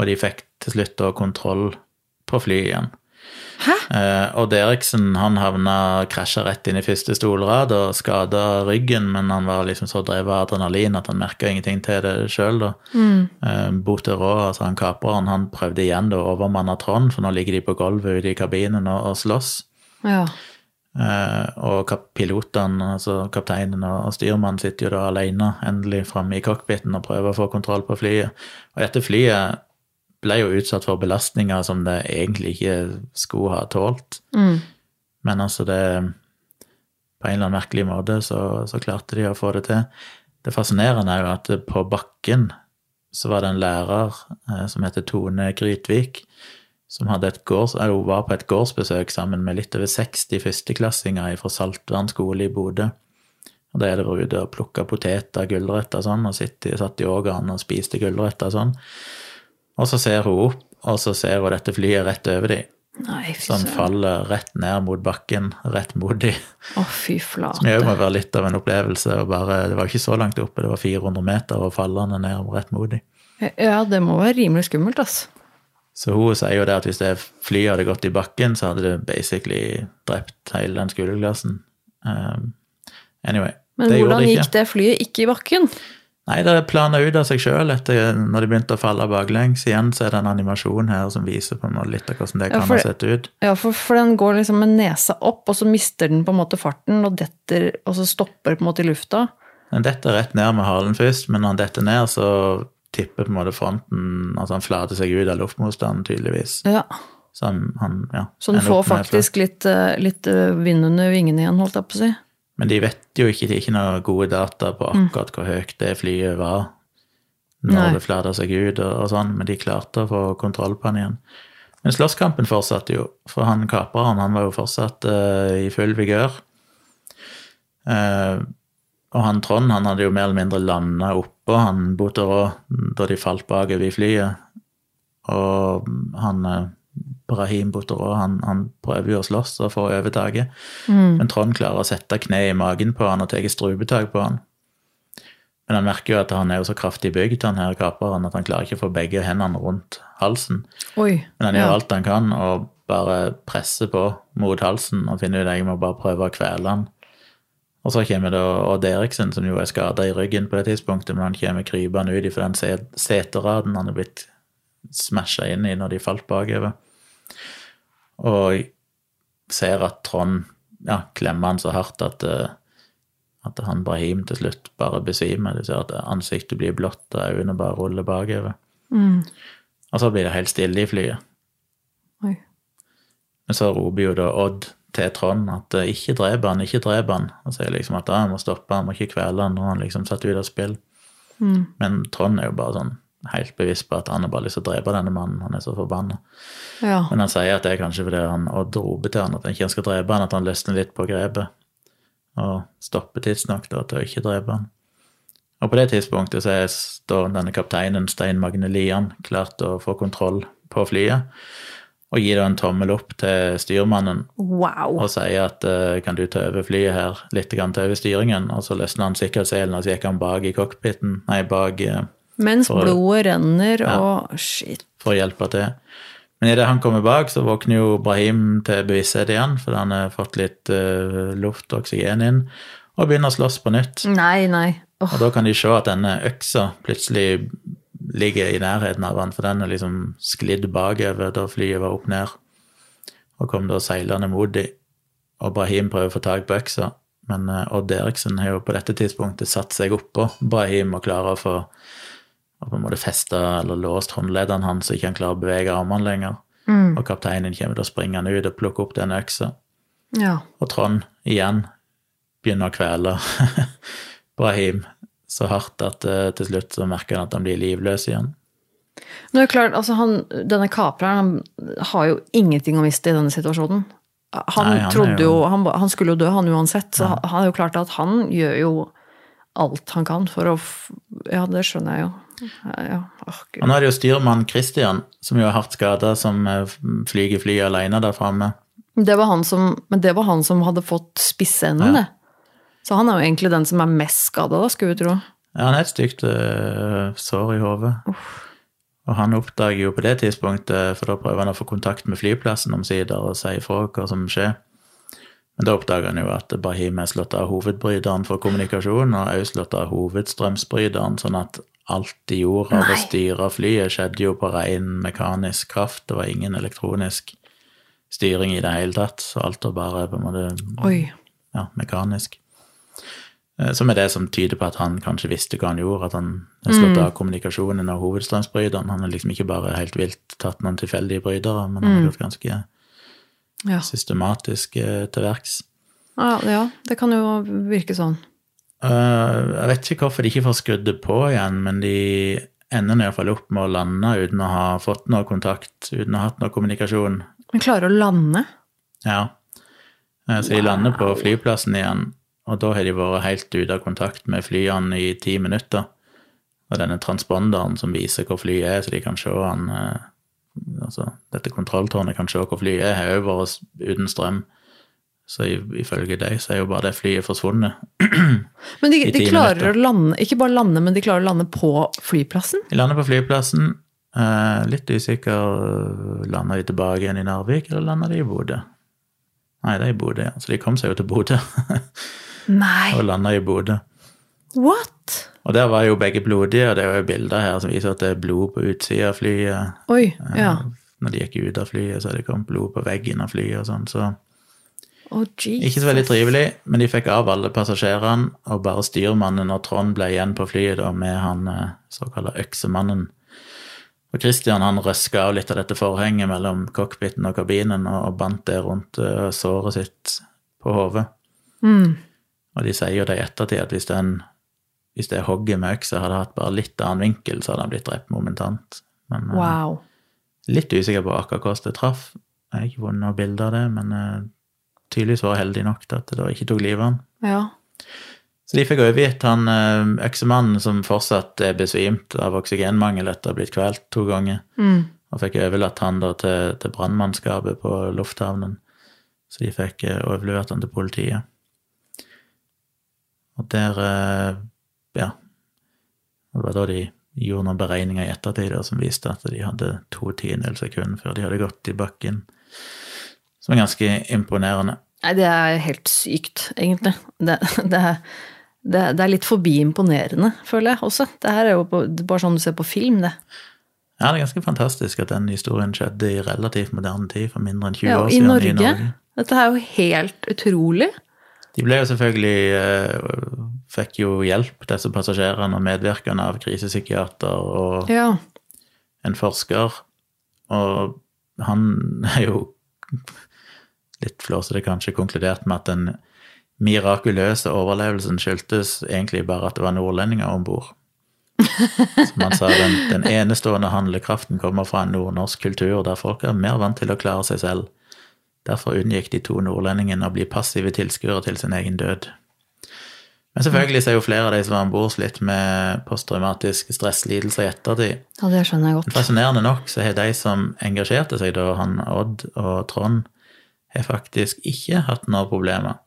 Og de fikk til slutt da kontroll på flyet igjen. Eh, og Deriksen han havna krasja rett inn i første stolrad og skada ryggen, men han var liksom så drevet av adrenalin at han merka ingenting til det sjøl. Mm. Eh, Botero, altså han kaperen, han prøvde igjen å overmanne Trond, for nå ligger de på gulvet ute i kabinen og, og slåss. Ja. Eh, og pilotene, altså kapteinen og styrmannen, sitter jo da alene endelig framme i cockpiten og prøver å få kontroll på flyet. Og etter flyet ble jo utsatt for belastninger som det egentlig ikke skulle ha tålt. Mm. Men altså det På en eller annen merkelig måte så, så klarte de å få det til. Det fascinerende er jo at på bakken så var det en lærer eh, som heter Tone Grytvik, som gårds, var på et gårdsbesøk sammen med litt over 60 førsteklassinger fra Saltvern skole i Bodø. Og da er det vært ute og plukka poteter, gulrøtter og sånn, og satt i ågeren og spiste gulrøtter og sånn. Og så ser hun opp, og så ser hun dette flyet rett over dem Nei, som faller rett ned mot bakken, rett mot dem. Å, fy Som jo må flate. være litt av en opplevelse. Bare, det var ikke så langt oppe, det var 400 meter og fallende ned rett mot dem. Ja, det må være rimelig skummelt, altså. Så hun sier jo det at hvis det flyet hadde gått i bakken, så hadde det basically drept hele den skoleklassen. Um, anyway. Men det hvordan det gikk det flyet ikke i bakken? Nei, det plana ut av seg sjøl når de begynte å falle baklengs. Igjen så er det en animasjon her som viser på en måte litt av hvordan det kan ha sett ut. Ja, for, for den går liksom med nesa opp, og så mister den på en måte farten, og detter, og så stopper på en måte i lufta. Den detter rett ned med halen først, men når den detter ned, så tipper på en måte fronten Altså han flater seg ut av luftmotstanden, tydeligvis. Ja. Så han, han ja, Så den får faktisk litt, eh, litt eh, vind under vingene igjen, holdt jeg på å si. Men de vet jo ikke, de er ikke noe gode data på akkurat hvor høyt det flyet var når Nei. det flata seg ut og, og sånn, men de klarte å få kontroll på han igjen. Men slåsskampen fortsatte jo, for han kaperen han var jo fortsatt uh, i full vigør. Uh, og han Trond han hadde jo mer eller mindre landa oppå han Boterå da de falt bakover i flyet. Og han eh, Brahim Butterå han, han prøver jo å slåss og få overtaket. Men Trond klarer å sette kne i magen på han og tar strupetak på han. Men han merker jo at han er jo så kraftig bygd, han her kaperen, at han klarer ikke å få begge hendene rundt halsen. Oi. Men han ja. gjør alt han kan og bare presser på mot halsen og finner ut at jeg må bare prøve å kvele han. Og så kommer da Odd Eriksen, som jo er skada i ryggen på det tidspunktet, men han kommer krypende ut ifra den seteraden han er blitt smasha inn i når de falt bakover. Og ser at Trond ja, klemmer han så hardt at, eh, at han Brahim til slutt bare besvimer. Du ser at ansiktet blir blått og øynene bare ruller bakover. Og så blir det helt stille i flyet. Oi. Men så roper jo da Odd til Trond at eh, ikke drep han, ikke drep han. Og sier liksom at han må stoppe, han må ikke kvele han, og han liksom satt ut av spill. Men Trond er jo bare sånn helt bevisst på at han har bare lyst til å drepe denne mannen. Han er så forbanna. Ja. Men han sier at det er kanskje fordi han Odd roper til han at han ikke skal drepe han, at han løsner litt på grepet. Og stopper tidsnok da til å ikke drepe han. Og på det tidspunktet så er da denne kapteinen Stein Magne Lian klart å få kontroll på flyet. Og gir da en tommel opp til styrmannen Wow. og sier at eh, kan du ta over flyet her, litt grann ta over styringen. Og så løsner han sikkerhetsselen, og så gikk han bak i cockpiten, nei, bak eh, Mens For- blodet renner Ja. og Shit. for å hjelpe til. Men idet han kommer bak, så våkner jo Brahim til bevissthet igjen, fordi han har fått litt uh, luft og oksygen inn, og begynner å slåss på nytt. Nei, nei. Oh. Og da kan de se at denne øksa plutselig ligger i nærheten av han, for den er liksom sklidd bakover da flyet var opp ned, og kom da seilende mot de. Og Brahim prøver å få tak på øksa, men eh, Odd Eriksen har jo på dette tidspunktet satt seg oppå Brahim og klarer å få og på en måte festa eller låst håndleddene hans så ikke han klarer å bevege armene lenger. Og kapteinen kommer til å springe han ut og plukke opp den øksa. ja. Og Trond igjen begynner å kvele Brahim så hardt at uh, til slutt så merker han at han blir livløs igjen. Nå er det klart, altså han, Denne kapreren han har jo ingenting å miste i denne situasjonen. Han, Nei, han trodde jo, jo- han, han skulle jo dø, han uansett. Så han er jo klart at han gjør jo alt han kan for å Ja, det skjønner jeg jo. Ja, oh, er det jo styrmann Christian, som jo er hardt skada, som eh, flyger flyet alene der framme. Det var han som, men det var han som hadde fått spissenden, det. Så han er jo egentlig den som er mest skada, da, skulle vi tro. Ja, han har et stygt uh, sår i hodet. Og han oppdager jo på det tidspunktet, for da prøver han å få kontakt med flyplassen omsider og si ifra hva som skjer. Men da oppdager han jo at Bahim er slått av hovedbryteren for kommunikasjon, og også slått av hovedstrømsbryteren, sånn at alt de gjorde av å styre flyet, skjedde jo på ren mekanisk kraft. Det var ingen elektronisk styring i det hele tatt, så alt var bare på en måte Oi. ja, mekanisk. Eh, Som er det som tyder på at han kanskje visste hva han gjorde, at han har slått av kommunikasjonen av hovedstrømsbryteren. Han har liksom ikke bare helt vilt tatt noen tilfeldige brytere, men han har gjort ganske Ja. systematisk eh, til verks. Ja, ja, det kan jo virke sånn. Eh, Jeg vet ikke hvorfor de ikke får skrudd det på igjen, men de ender iallfall opp med å lande uten å ha fått noe kontakt, uten å ha hatt noe kommunikasjon. Men klarer å lande? Ja. Eh, Så de lander på flyplassen igjen, og da har de vært helt ute av kontakt med flyene i ti minutter. Og denne transponderen som viser hvor flyet er, så de kan se han eh, Altså, dette kontrolltårnet kan se hvor flyet er, har jo vært uten strøm. Så ifølge deg så er jo bare det flyet forsvunnet. Men de, de klarer minutter. å lande, ikke bare lande, men de klarer å lande på flyplassen? De lander på flyplassen. eh, litt usikker. Lander de tilbake igjen i Narvik, eller lander de i Bodø? Nei, det er i Bodø, ja. Så de kom seg jo til Bodø. Nei, og landa i Bodø. what? Og der var jo begge blodige, og det er jo bilder her som viser at det er blod på utsida av flyet. Oi, ja. Når de gikk ut av flyet, så hadde det kommet blod på veggen av flyet og sånn. Så Oh, ikke så veldig trivelig, men de fikk av alle passasjerene, og bare styrmannen og Trond ble igjen på flyet da med han eh, såkalte øksemannen. Og Christian han røska av litt av dette forhenget mellom cockpiten og kabinen og, bandt det rundt eh, såret sitt på hodet. Mm. Og de sier jo det i ettertid at hvis den hvis det hogget med øksa hadde hatt bare litt annen vinkel, så hadde han blitt drept momentant. Men eh, Wow. litt usikker på akkurat hvordan det traff. Jeg har ikke funnet noe bilde av det, men tydeligvis vært heldig nok til at det da ikke tok livet av han. Ja. Så de fikk overgitt han eh, øksemannen som fortsatt er besvimt av oksygenmangel etter å ha blitt kvalt to ganger, Mm. og fikk overlatt han da til, til brannmannskapet på lufthavnen. Så de fikk eh, overlevert han til politiet. Og der eh, Ja. Det var da de gjorde noen beregninger i ettertid som viste at de hadde to tiendedels sekund før de hadde gått i bakken. Som er ganske imponerende. Nei, det er helt sykt, egentlig. Det, det, det, det er litt forbi imponerende, føler jeg også. Det her er jo bare sånn du ser på film, det. Ja, det er ganske fantastisk at den historien skjedde i relativt moderne tid, for mindre enn 20 Ja, år siden. i siden Norge. Dette er jo helt utrolig. De ble jo selvfølgelig eh, Fikk jo hjelp, disse passasjerene, og medvirkende av krisepsykiater og Ja. en forsker. Og han er jo litt flåsete kanskje konkludert med at den mirakuløse overlevelsen skyldtes egentlig bare at det var nordlendinger om bord. Som han sa, den, den enestående handlekraften kommer fra en nordnorsk kultur der folk er mer vant til å klare seg selv. Derfor unngikk de to nordlendingene å bli passive tilskuere til sin egen død. Men selvfølgelig så er jo flere av de som var om bord, slitt med posttraumatisk stresslidelse i ettertid. ja, det skjønner jeg godt. Fascinerende nok så har de som engasjerte seg da, han Odd og Trond, har faktisk ikke hatt noen problemer.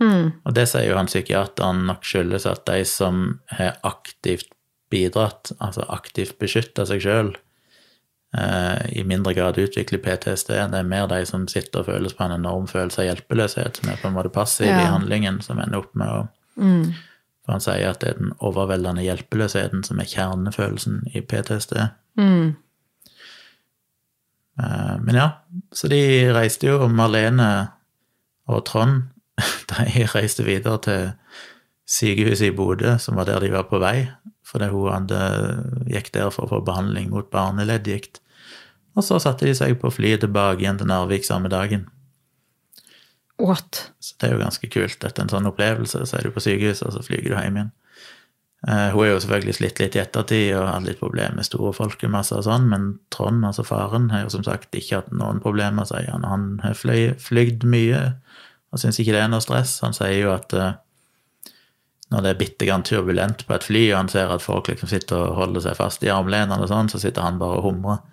Mm. Og det sier jo han psykiateren nok skyldes at de som har aktivt bidratt, altså aktivt beskytta seg sjøl, eh, i mindre grad utvikler PTSD. Det er mer de som sitter og føles på en enorm følelse av hjelpeløshet, som er på en måte passiv i Ja. handlingen, som ender opp med å Mm. For han sier at det er den overveldende hjelpeløsheten som er kjernefølelsen i PTSD. Mm. Eh, Men ja, så de reiste jo, Marlene og Trond de reiste videre til sykehuset i Bodø, som var der de var på vei, fordi hun hadde, gikk der for å få behandling mot barneleddgikt. Og så satte de seg på flyet tilbake igjen til Narvik samme dagen. What? Så det er jo ganske kult. Etter en sånn opplevelse så er du på sykehuset, og så flyger du hjem igjen. Eh, hun er jo selvfølgelig slitt litt i ettertid og hadde litt problemer med store folkemasser og sånn, men Trond, altså faren, har jo som sagt ikke hatt noen problemer, sier han. Han har flygd mye og syns ikke det er noe stress. Han sier jo at eh, når det er bitte grann turbulent på et fly, og han ser at folk liksom sitter og holder seg fast i armlenene og sånn, så sitter han bare og humrer.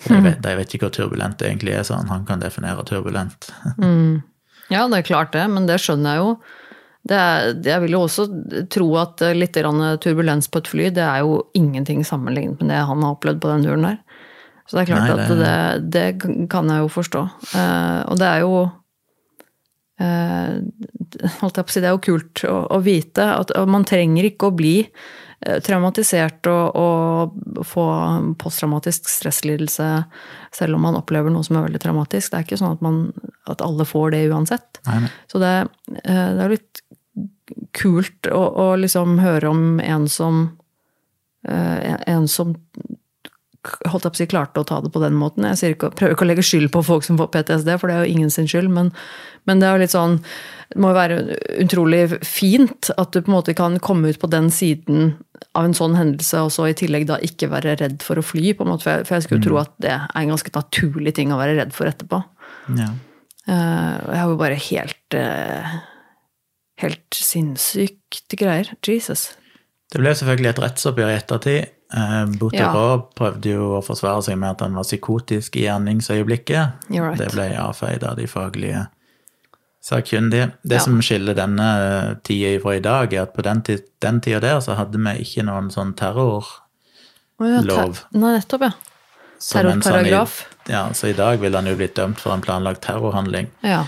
For de vet, de vet ikke hvor turbulent det egentlig er, sånn. Han kan definere turbulent. Ja, det er klart det, men det skjønner jeg jo. Er, jeg vil jo også tro at eh, litt turbulens på et fly, det er jo ingenting sammenlignet med det han har opplevd på den turen der. Så det er klart Nei, at det- det, det kan jeg jo forstå. Eh, og det er jo eh, holdt jeg på å si, Det er jo kult å, å vite at man trenger ikke å bli eh, traumatisert og, og få posttraumatisk stresslidelse selv om man opplever noe som er veldig traumatisk. Det er ikke sånn at, man, at alle får det uansett. Nei, nei. Så det, eh, det er litt kult å, å liksom høre om en som eh, En som holdt jeg på å si, klarte å ta det på den måten. Jeg ikke, prøver ikke å legge skyld på folk som får PTSD, for det er jo ingen sin skyld, men, men det er jo litt sånn Det må jo være utrolig fint at du på en måte kan komme ut på den siden av en sånn hendelse, og så i tillegg da ikke være redd for å fly, på en måte, for jeg, for jeg skulle mm. tro at det er en ganske naturlig ting å være redd for etterpå. Ja. Uh, jeg har jo bare helt eh, Helt sinnssykt greier. Jesus. Det ble selvfølgelig et rettsoppgjør i ettertid. Eh, Bouteroux prøvde jo å forsvare seg med at han var psykotisk i gjerningsøyeblikket. Right. Det ble avfeid av de faglige sakkyndige. Det Ja. som skiller denne tida fra i dag, er at på den, den tida der så hadde vi ikke noen sånn terrorlov. Oh, ja, ter- Nei, nettopp, ja. Terrorparagraf. sånn i- Ja, så i dag ville han jo blitt dømt for en planlagt terrorhandling. Ja.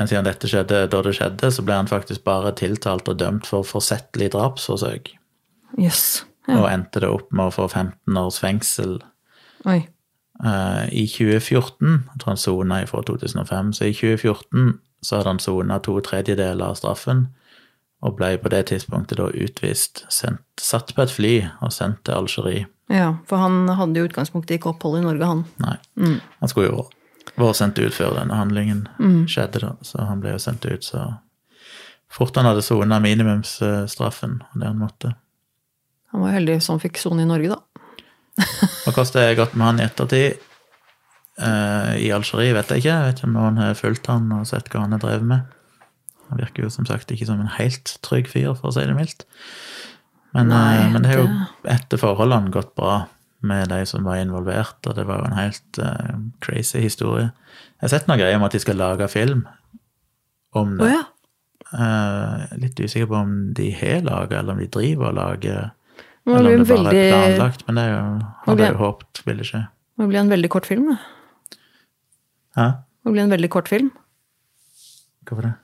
Men siden dette skjedde da det skjedde, så ble han faktisk bare tiltalt og dømt for forsettlig drapsforsøk. Yes. Ja. Og endte det opp med å få 15 års fengsel Oi. Uh, i 2014. Jeg tror han sona fra 2005. Så i 2014 så hadde han sona to tredjedeler av straffen. Og ble på det tidspunktet da utvist, sendt, satt på et fly og sendt til Algerie. Ja, for han hadde jo utgangspunktet ikke opphold i Norge, han. Nei, han skulle jo vært sendt ut før denne handlingen skjedde, da. Så han ble jo sendt ut så fort han hadde sona minimumsstraffen, det han måtte. Han var heldig som fikk sone i Norge, da. Og hvordan det har gått med han i ettertid uh, i Algerie, vet jeg ikke. Jeg vet ikke om noen har fulgt han og sett hva han har drevet med. Han virker jo som sagt ikke som en helt trygg fyr, for å si det mildt. Men, Nei, uh, men det har jo etter forholdene gått bra med de som var involvert, og det var jo en helt uh, crazy historie. Jeg har sett noen greier om at de skal lage film om det. det. ja. uh, litt usikker på om de har laga, eller om de driver og lager. Eller om det bare er planlagt. Men det er jo, hadde jeg jo håpet ville skje. Det blir en veldig kort film, det. Hæ? Det blir en veldig kort film. Hvorfor det?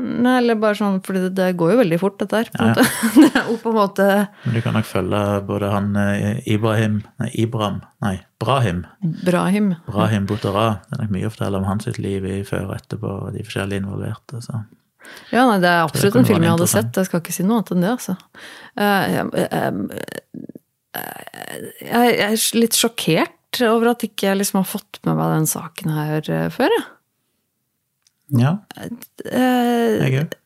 Nei, eller bare sånn, for det, går jo veldig fort, dette her. På Ja, ja. Det er jo på en måte Men du kan nok følge både han eh, Ibrahim Nei, Ibram Nei, Brahim. Brahim. Brahim Boutara. Det er nok mye å fortelle om hans liv i før og etterpå, og de forskjellige involverte. Så. Ja, nei, det er absolutt det en film jeg hadde sett. Jeg skal ikke si noe annet enn det, altså. Jeg, eh, eh, Jeg jeg er litt sjokkert over at ikke jeg liksom har fått med meg den saken her eh, før, jeg. Ja, Eh, jeg òg.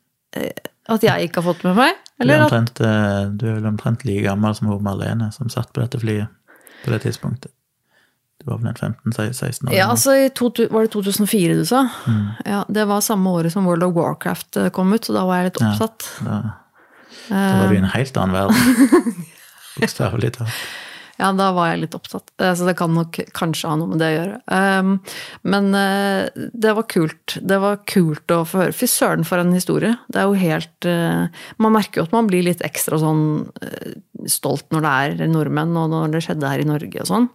At jeg ikke har fått med meg? Du, er Eller omtrent, eh, du er vel omtrent like gammel som hun Marlene som satt på dette flyet på det tidspunktet. Du var vel en 15-16 år? Ja, altså i to, Var det 2004 du sa? Mm. Ja, Det var samme året som World of Warcraft eh, kom ut, så da var jeg litt Ja. Da, da var du i en helt annen verden. Bokstavelig talt. Ja, da var jeg litt opptatt. Eh, Så det kan nok kanskje ha noe med det å gjøre. Um, Men eh, det var kult. Det var kult å få høre. Fy søren, for en historie. Det er jo helt eh, Man merker jo at man blir litt ekstra sånn stolt når det er nordmenn, og når det skjedde her i Norge og sånn.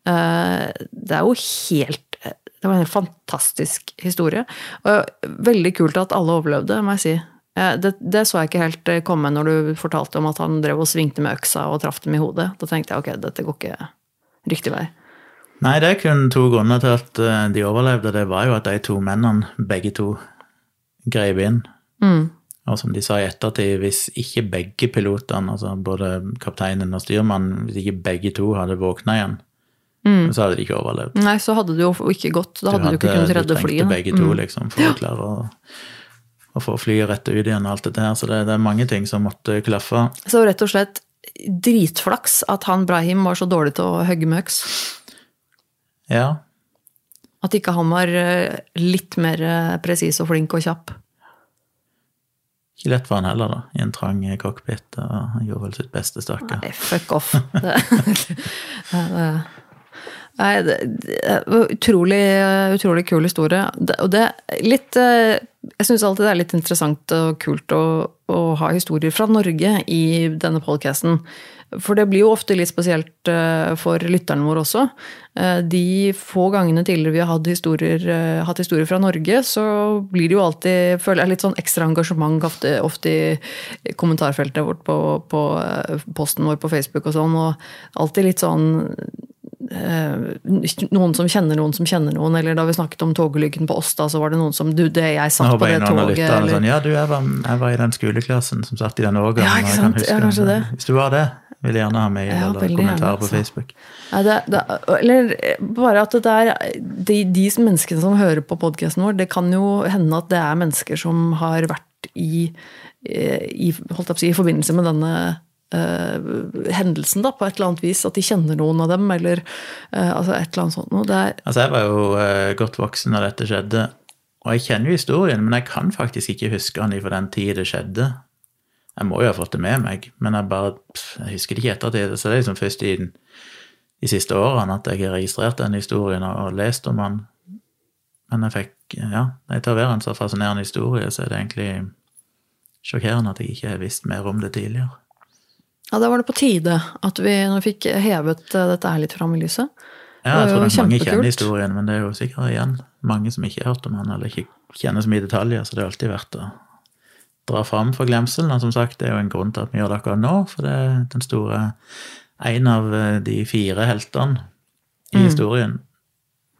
Det er jo helt Det var en helt fantastisk historie. Og veldig kult at alle overlevde, må jeg si. Eh, Det, det så jeg ikke helt eh, komme når du fortalte om at han drev og svingte med øksa og traff dem i hodet. Da tenkte jeg ok, dette går ikke riktig vei. Nei, det er kun to grunner til at eh, de overlevde. Det var jo at de to mennene, begge to, grep inn. Mm. Og som de sa i ettertid, hvis ikke begge pilotene, altså både kapteinen og styrmannen, hvis ikke begge to hadde våkna igjen, Så hadde de ikke overlevd. Nei, så hadde det jo ikke gått. Da hadde du, ikke kunnet redde flyet. du trengte flyet. Mm. begge to, liksom, for å klare å, å få flyet rett ut igjen og alt dette her. Så det, det er mange ting som måtte klaffe. Så rett og slett dritflaks at han Brahim var så dårlig til å hogge med øks. Ja. At ikke han var eh, litt mer eh, presis og flink og kjapp. Ikke lett for han heller, da, i en trang cockpit. Og han gjorde vel sitt beste, stakkar. Nei, fuck off. Det, nei, det, det utrolig, utrolig kul historie. Det, og det litt eh, Jeg syns alltid det er litt interessant og kult å, å ha historier fra Norge i denne podcasten. For det blir jo ofte litt spesielt eh, for lytterne våre også. Eh, De få gangene tidligere vi har hatt historier, eh, hatt historier fra Norge, så blir det jo alltid føler jeg, litt sånn ekstra engasjement ofte, ofte i kommentarfeltet vårt på, på posten vår på Facebook og sånn. Og alltid litt sånn noen som kjenner noen som kjenner noen, eller da vi snakket om togulykken på Åsta, så var det noen som Du, det jeg satt på det toget, lytter, eller sånn Ja, du, jeg var, jeg var i den skoleklassen som satt i den årgangen. Ja, ikke sant? sant? Ja, kanskje det. Hvis du var det, vil jeg gjerne ha med Ja, eller kommentarer på altså. Facebook. Ja, det, det, eller bare at det er de, de menneskene som hører på podkasten vår, det kan jo hende at det er mennesker som har vært i, i, holdt jeg på å si, i forbindelse med denne eh, hendelsen, da, på et eller annet vis. At de kjenner noen av dem, eller eh, altså et eller annet sånt noe. Altså, jeg var jo eh, godt voksen da dette skjedde, og jeg kjenner jo historien, men jeg kan faktisk ikke huske den fra den tid det skjedde. Jeg må jo ha fått det med meg, men jeg bare pff, jeg husker det ikke ettertid. Så det er liksom først i den, de siste årene at jeg har registrert den historien og, lest om den. Men jeg fikk Ja, jeg tar være en så fascinerende historie, så er det egentlig sjokkerende at jeg ikke har visst mer om det tidligere. Ja, da var det på tide at vi fikk hevet eh, dette her litt fram i lyset. Ja, jeg tror jo nok mange kjenner historien, men det er jo sikkert igjen mange som ikke har hørt om han, eller ikke kjenner så mye detaljer, så det er alltid verdt å dra fram for glemselen. Og som sagt, det er jo en grunn til at vi gjør det akkurat nå, for det er den store En av eh, de fire heltene i Mm. historien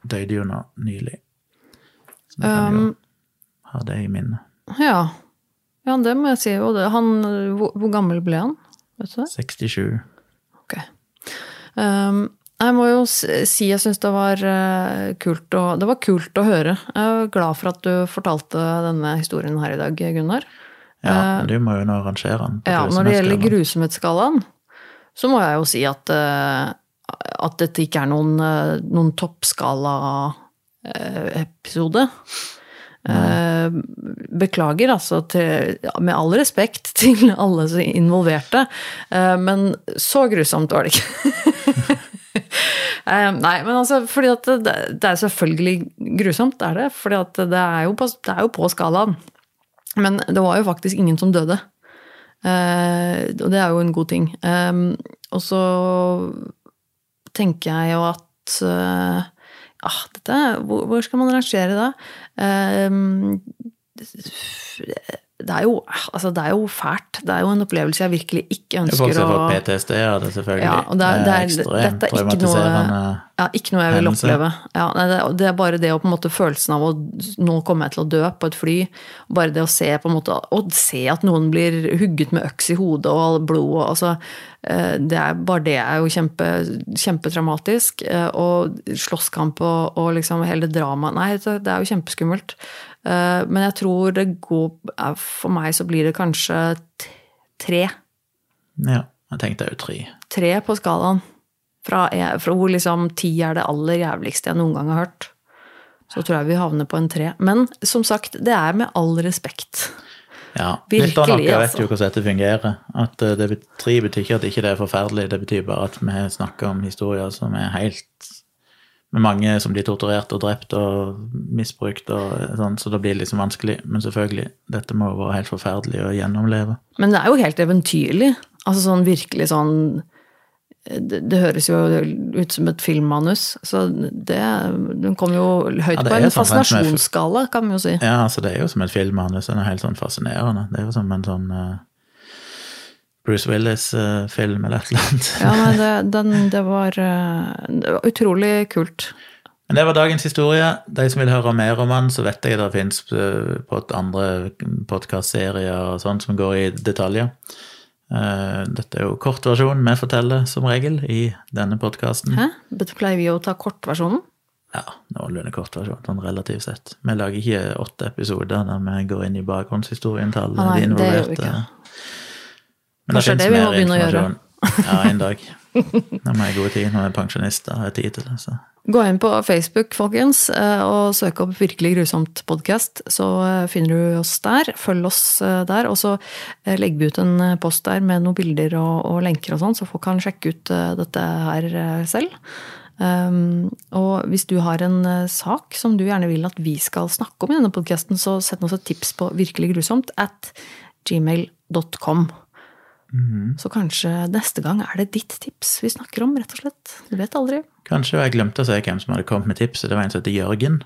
døde jo nå nylig. Så vi kan jo Um, ha det i minnet. ja. ja, det må jeg si. Han, hvor, hvor gammel ble han? Vet du det? 67. Ok. Um, jeg må jo si jeg syns det var eh, kult å Det var kult å høre. Jeg er glad for at du fortalte denne historien her i dag, Gunnar. Ja, men du må jo nå rangere den. Eh, Ja, når det gjelder grusomhetsskalaen. så må jeg jo si at, eh, at dette ikke er noen, eh, noen toppskala-episode. Eh, Beklager, altså, til, med all respekt til alle som er involverte, eh, men så grusomt var det ikke. Eh, Nei, men altså, fordi at det, det er selvfølgelig grusomt, det er det. fordi at det er jo på, er jo på skalaen. Men det var jo faktisk ingen som døde. Eh, og det er jo en god ting. Eh, og så tenker jeg jo at eh, ah, dette, hvor, hvor skal man rangere da? Eh, det er, jo, altså det er jo fælt. Det er jo en opplevelse jeg virkelig ikke Det er folk ønsker som å PTSD av det, selvfølgelig. Ja, det er- det er- ekstremt dette er ikke noe- ja, ikke noe jeg vil oppleve. Ja, nei, det, er bare det å på en måte følelsen av å nå kommer jeg til å dø på et fly. Bare det å se på en måte, å se at noen blir hugget med øks i hodet og all blod. Altså, eh, det er, bare det er jo kjempe, kjempetraumatisk. eh, Og slåsskamp og, og liksom hele dramaet Nei, det det er jo kjempeskummelt. Eh, Men jeg tror det går For meg så blir det kanskje tre. Ja, jeg tenkte jo tre. tre på skalaen. Fra, fra hvor liksom ti er det aller jævligste jeg noen gang har hørt. Så tror jeg vi havner på en tre. Men som sagt, det er med all respekt. Ja, Virkelig, av noe vet altså. jo hvordan dette fungerer. At eh, det tre betyr ikke at ikke det er forferdelig, det betyr bare at vi snakker om historier som er helt Med mange som blir torturert og drept og misbrukt og sånn, så det blir liksom vanskelig. Men selvfølgelig, dette må være helt forferdelig å gjennomleve. Men det er jo helt eventyrlig. Altså sånn virkelig sånn det, det høres jo ut som et filmmanus, så det Den kom jo høyt Ja, på en fascinasjonsskala, kan vi jo si. Ja, altså det er jo som et filmmanus. Den er helt sånn fascinerende. Det er jo som en sånn eh, Bruce Willis-film eller et eller annet. Ja, men det, den, det, var, eh, det var utrolig kult. Men det var dagens historie. De som vil høre mer om den, så vet jeg det fins på andre podkastserier og sånn som går i detaljer. Eh, Dette er jo kortversjonen vi forteller, som regel, i denne podkasten. Pleier vi å ta kortversjonen? Ja, noenlunde kortversjon, sånn relativt sett. Vi lager ikke åtte episoder der vi går inn i bakgrunnshistorien til alle de involverte. Men Kanskje det, det vi må begynne å gjøre. Ja, en dag. Når vi er god tid, når vi er pensjonister og har tid til det. Så. Gå inn på Facebook, folkens, eh, og søk opp Virkelig grusomt podkast. Så eh, finner du oss der. Følg oss eh, der. Og så legger vi ut en post der med noen bilder og, og lenker og sånn, så folk kan sjekke ut dette her selv. Um, og hvis du har en sak som du gjerne vil at vi skal snakke om i denne podkasten, så send oss et tips på virkeliggrusomt at gmail.com. Så kanskje neste gang er det ditt tips vi snakker om, rett og slett. Du vet aldri. Kanskje jeg glemte å si hvem som hadde kommet med tipset. Det var en som heter Jørgen.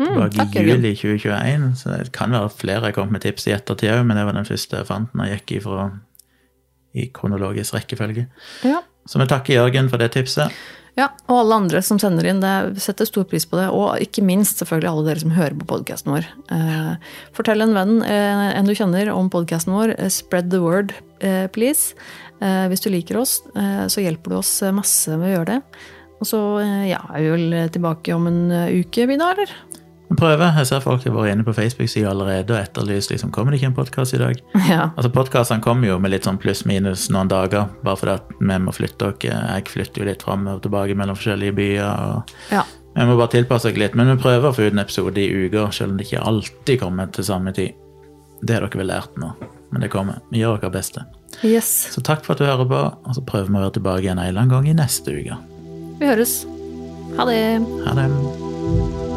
Tilbake Mm, i juli 2021. Så det kan være flere jeg kom med tips i ettertid òg, men det var den første jeg fant når jeg gikk ifra i kronologisk rekkefølge. Ja. Så vi takker Jørgen for det tipset. Ja, og alle andre som sender inn, det setter stor pris på det. Og ikke minst selvfølgelig alle dere som hører på podkasten vår. Eh, fortell en venn, eh, en du kjenner, om podkasten vår. Eh, Spread the word, eh, please. Eh, hvis du liker oss, eh, så hjelper du oss masse med å gjøre det. Og så ja, er vi vel tilbake om en uke, vi eller? Vi prøver. Jeg ser folk har vært inne på Facebook-sida allerede og etterlyst liksom, kommer det ikke en podkast i dag. Ja. Altså Podkastene kommer jo med litt sånn pluss-minus noen dager, bare fordi at vi må flytte oss. Jeg flytter jo litt fram og tilbake mellom forskjellige byer. og ja. Vi må bare tilpasse oss litt, men vi prøver å få ut en episode i uka, selv om det ikke alltid kommer til samme tid. Det har dere vel lært nå, men det kommer. Vi gjør vårt beste. Yes. Så takk for at du hører på, og så prøver vi å være tilbake igjen en eller annen gang i neste uke. Vi høres. Ha det. Ha det.